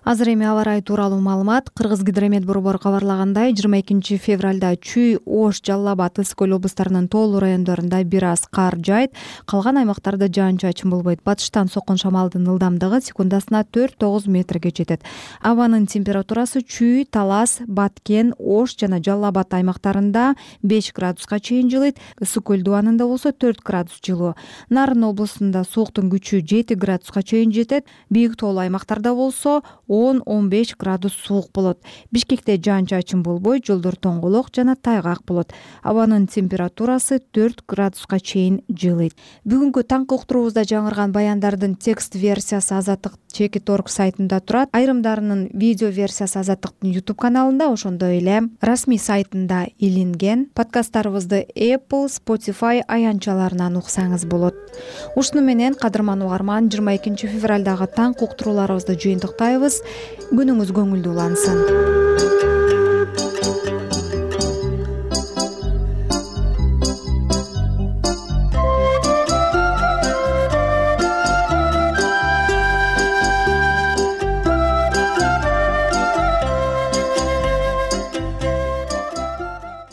азыр эми аба ырайы тууралуу маалымат кыргыз гидромет борбору кабарлагандай жыйырма экинчи февралда чүй ош жалал абад ысык көл облустарынын тоолуу райондорунда бир аз кар жаайт калган аймактарда жаан чачын болбойт. Батыштан соккон шамалдын ылдамдыгы секундасына төрт тогуз метрге жетет. Абанын температурасы чүй талас баткен ош жана жалал абад аймактарында беш градуска чейин жылыйт. Ысык көл дубанында болсо төрт градус жылуу. Нарын облусунда сууктун күчү жети градуска чейин жетет. Бийик тоолуу аймактарда болсо он он беш градус суук болот. Бишкекте жаан чачын болбойт жолдор тоңголок жана тайгак болот. Абанын температурасы төрт градуска чейин жылыйт. Бүгүнкү таңкы уктуруубузда жаңырган баяндардын текст версиясы азаттык чекит орг сайтында турат. Айрымдарынын видео версиясы азаттыктын ютуб каналында ошондой эле расмий сайтында илинген. Подкасттарыбызды apple spotify аянтчаларынан уксаңыз болот. Ушуну менен кадырман угарман жыйырма экинчи февралдагы таңкы уктурууларыбызды жыйынтыктайбыз күнүңүз көңүлдүү улансын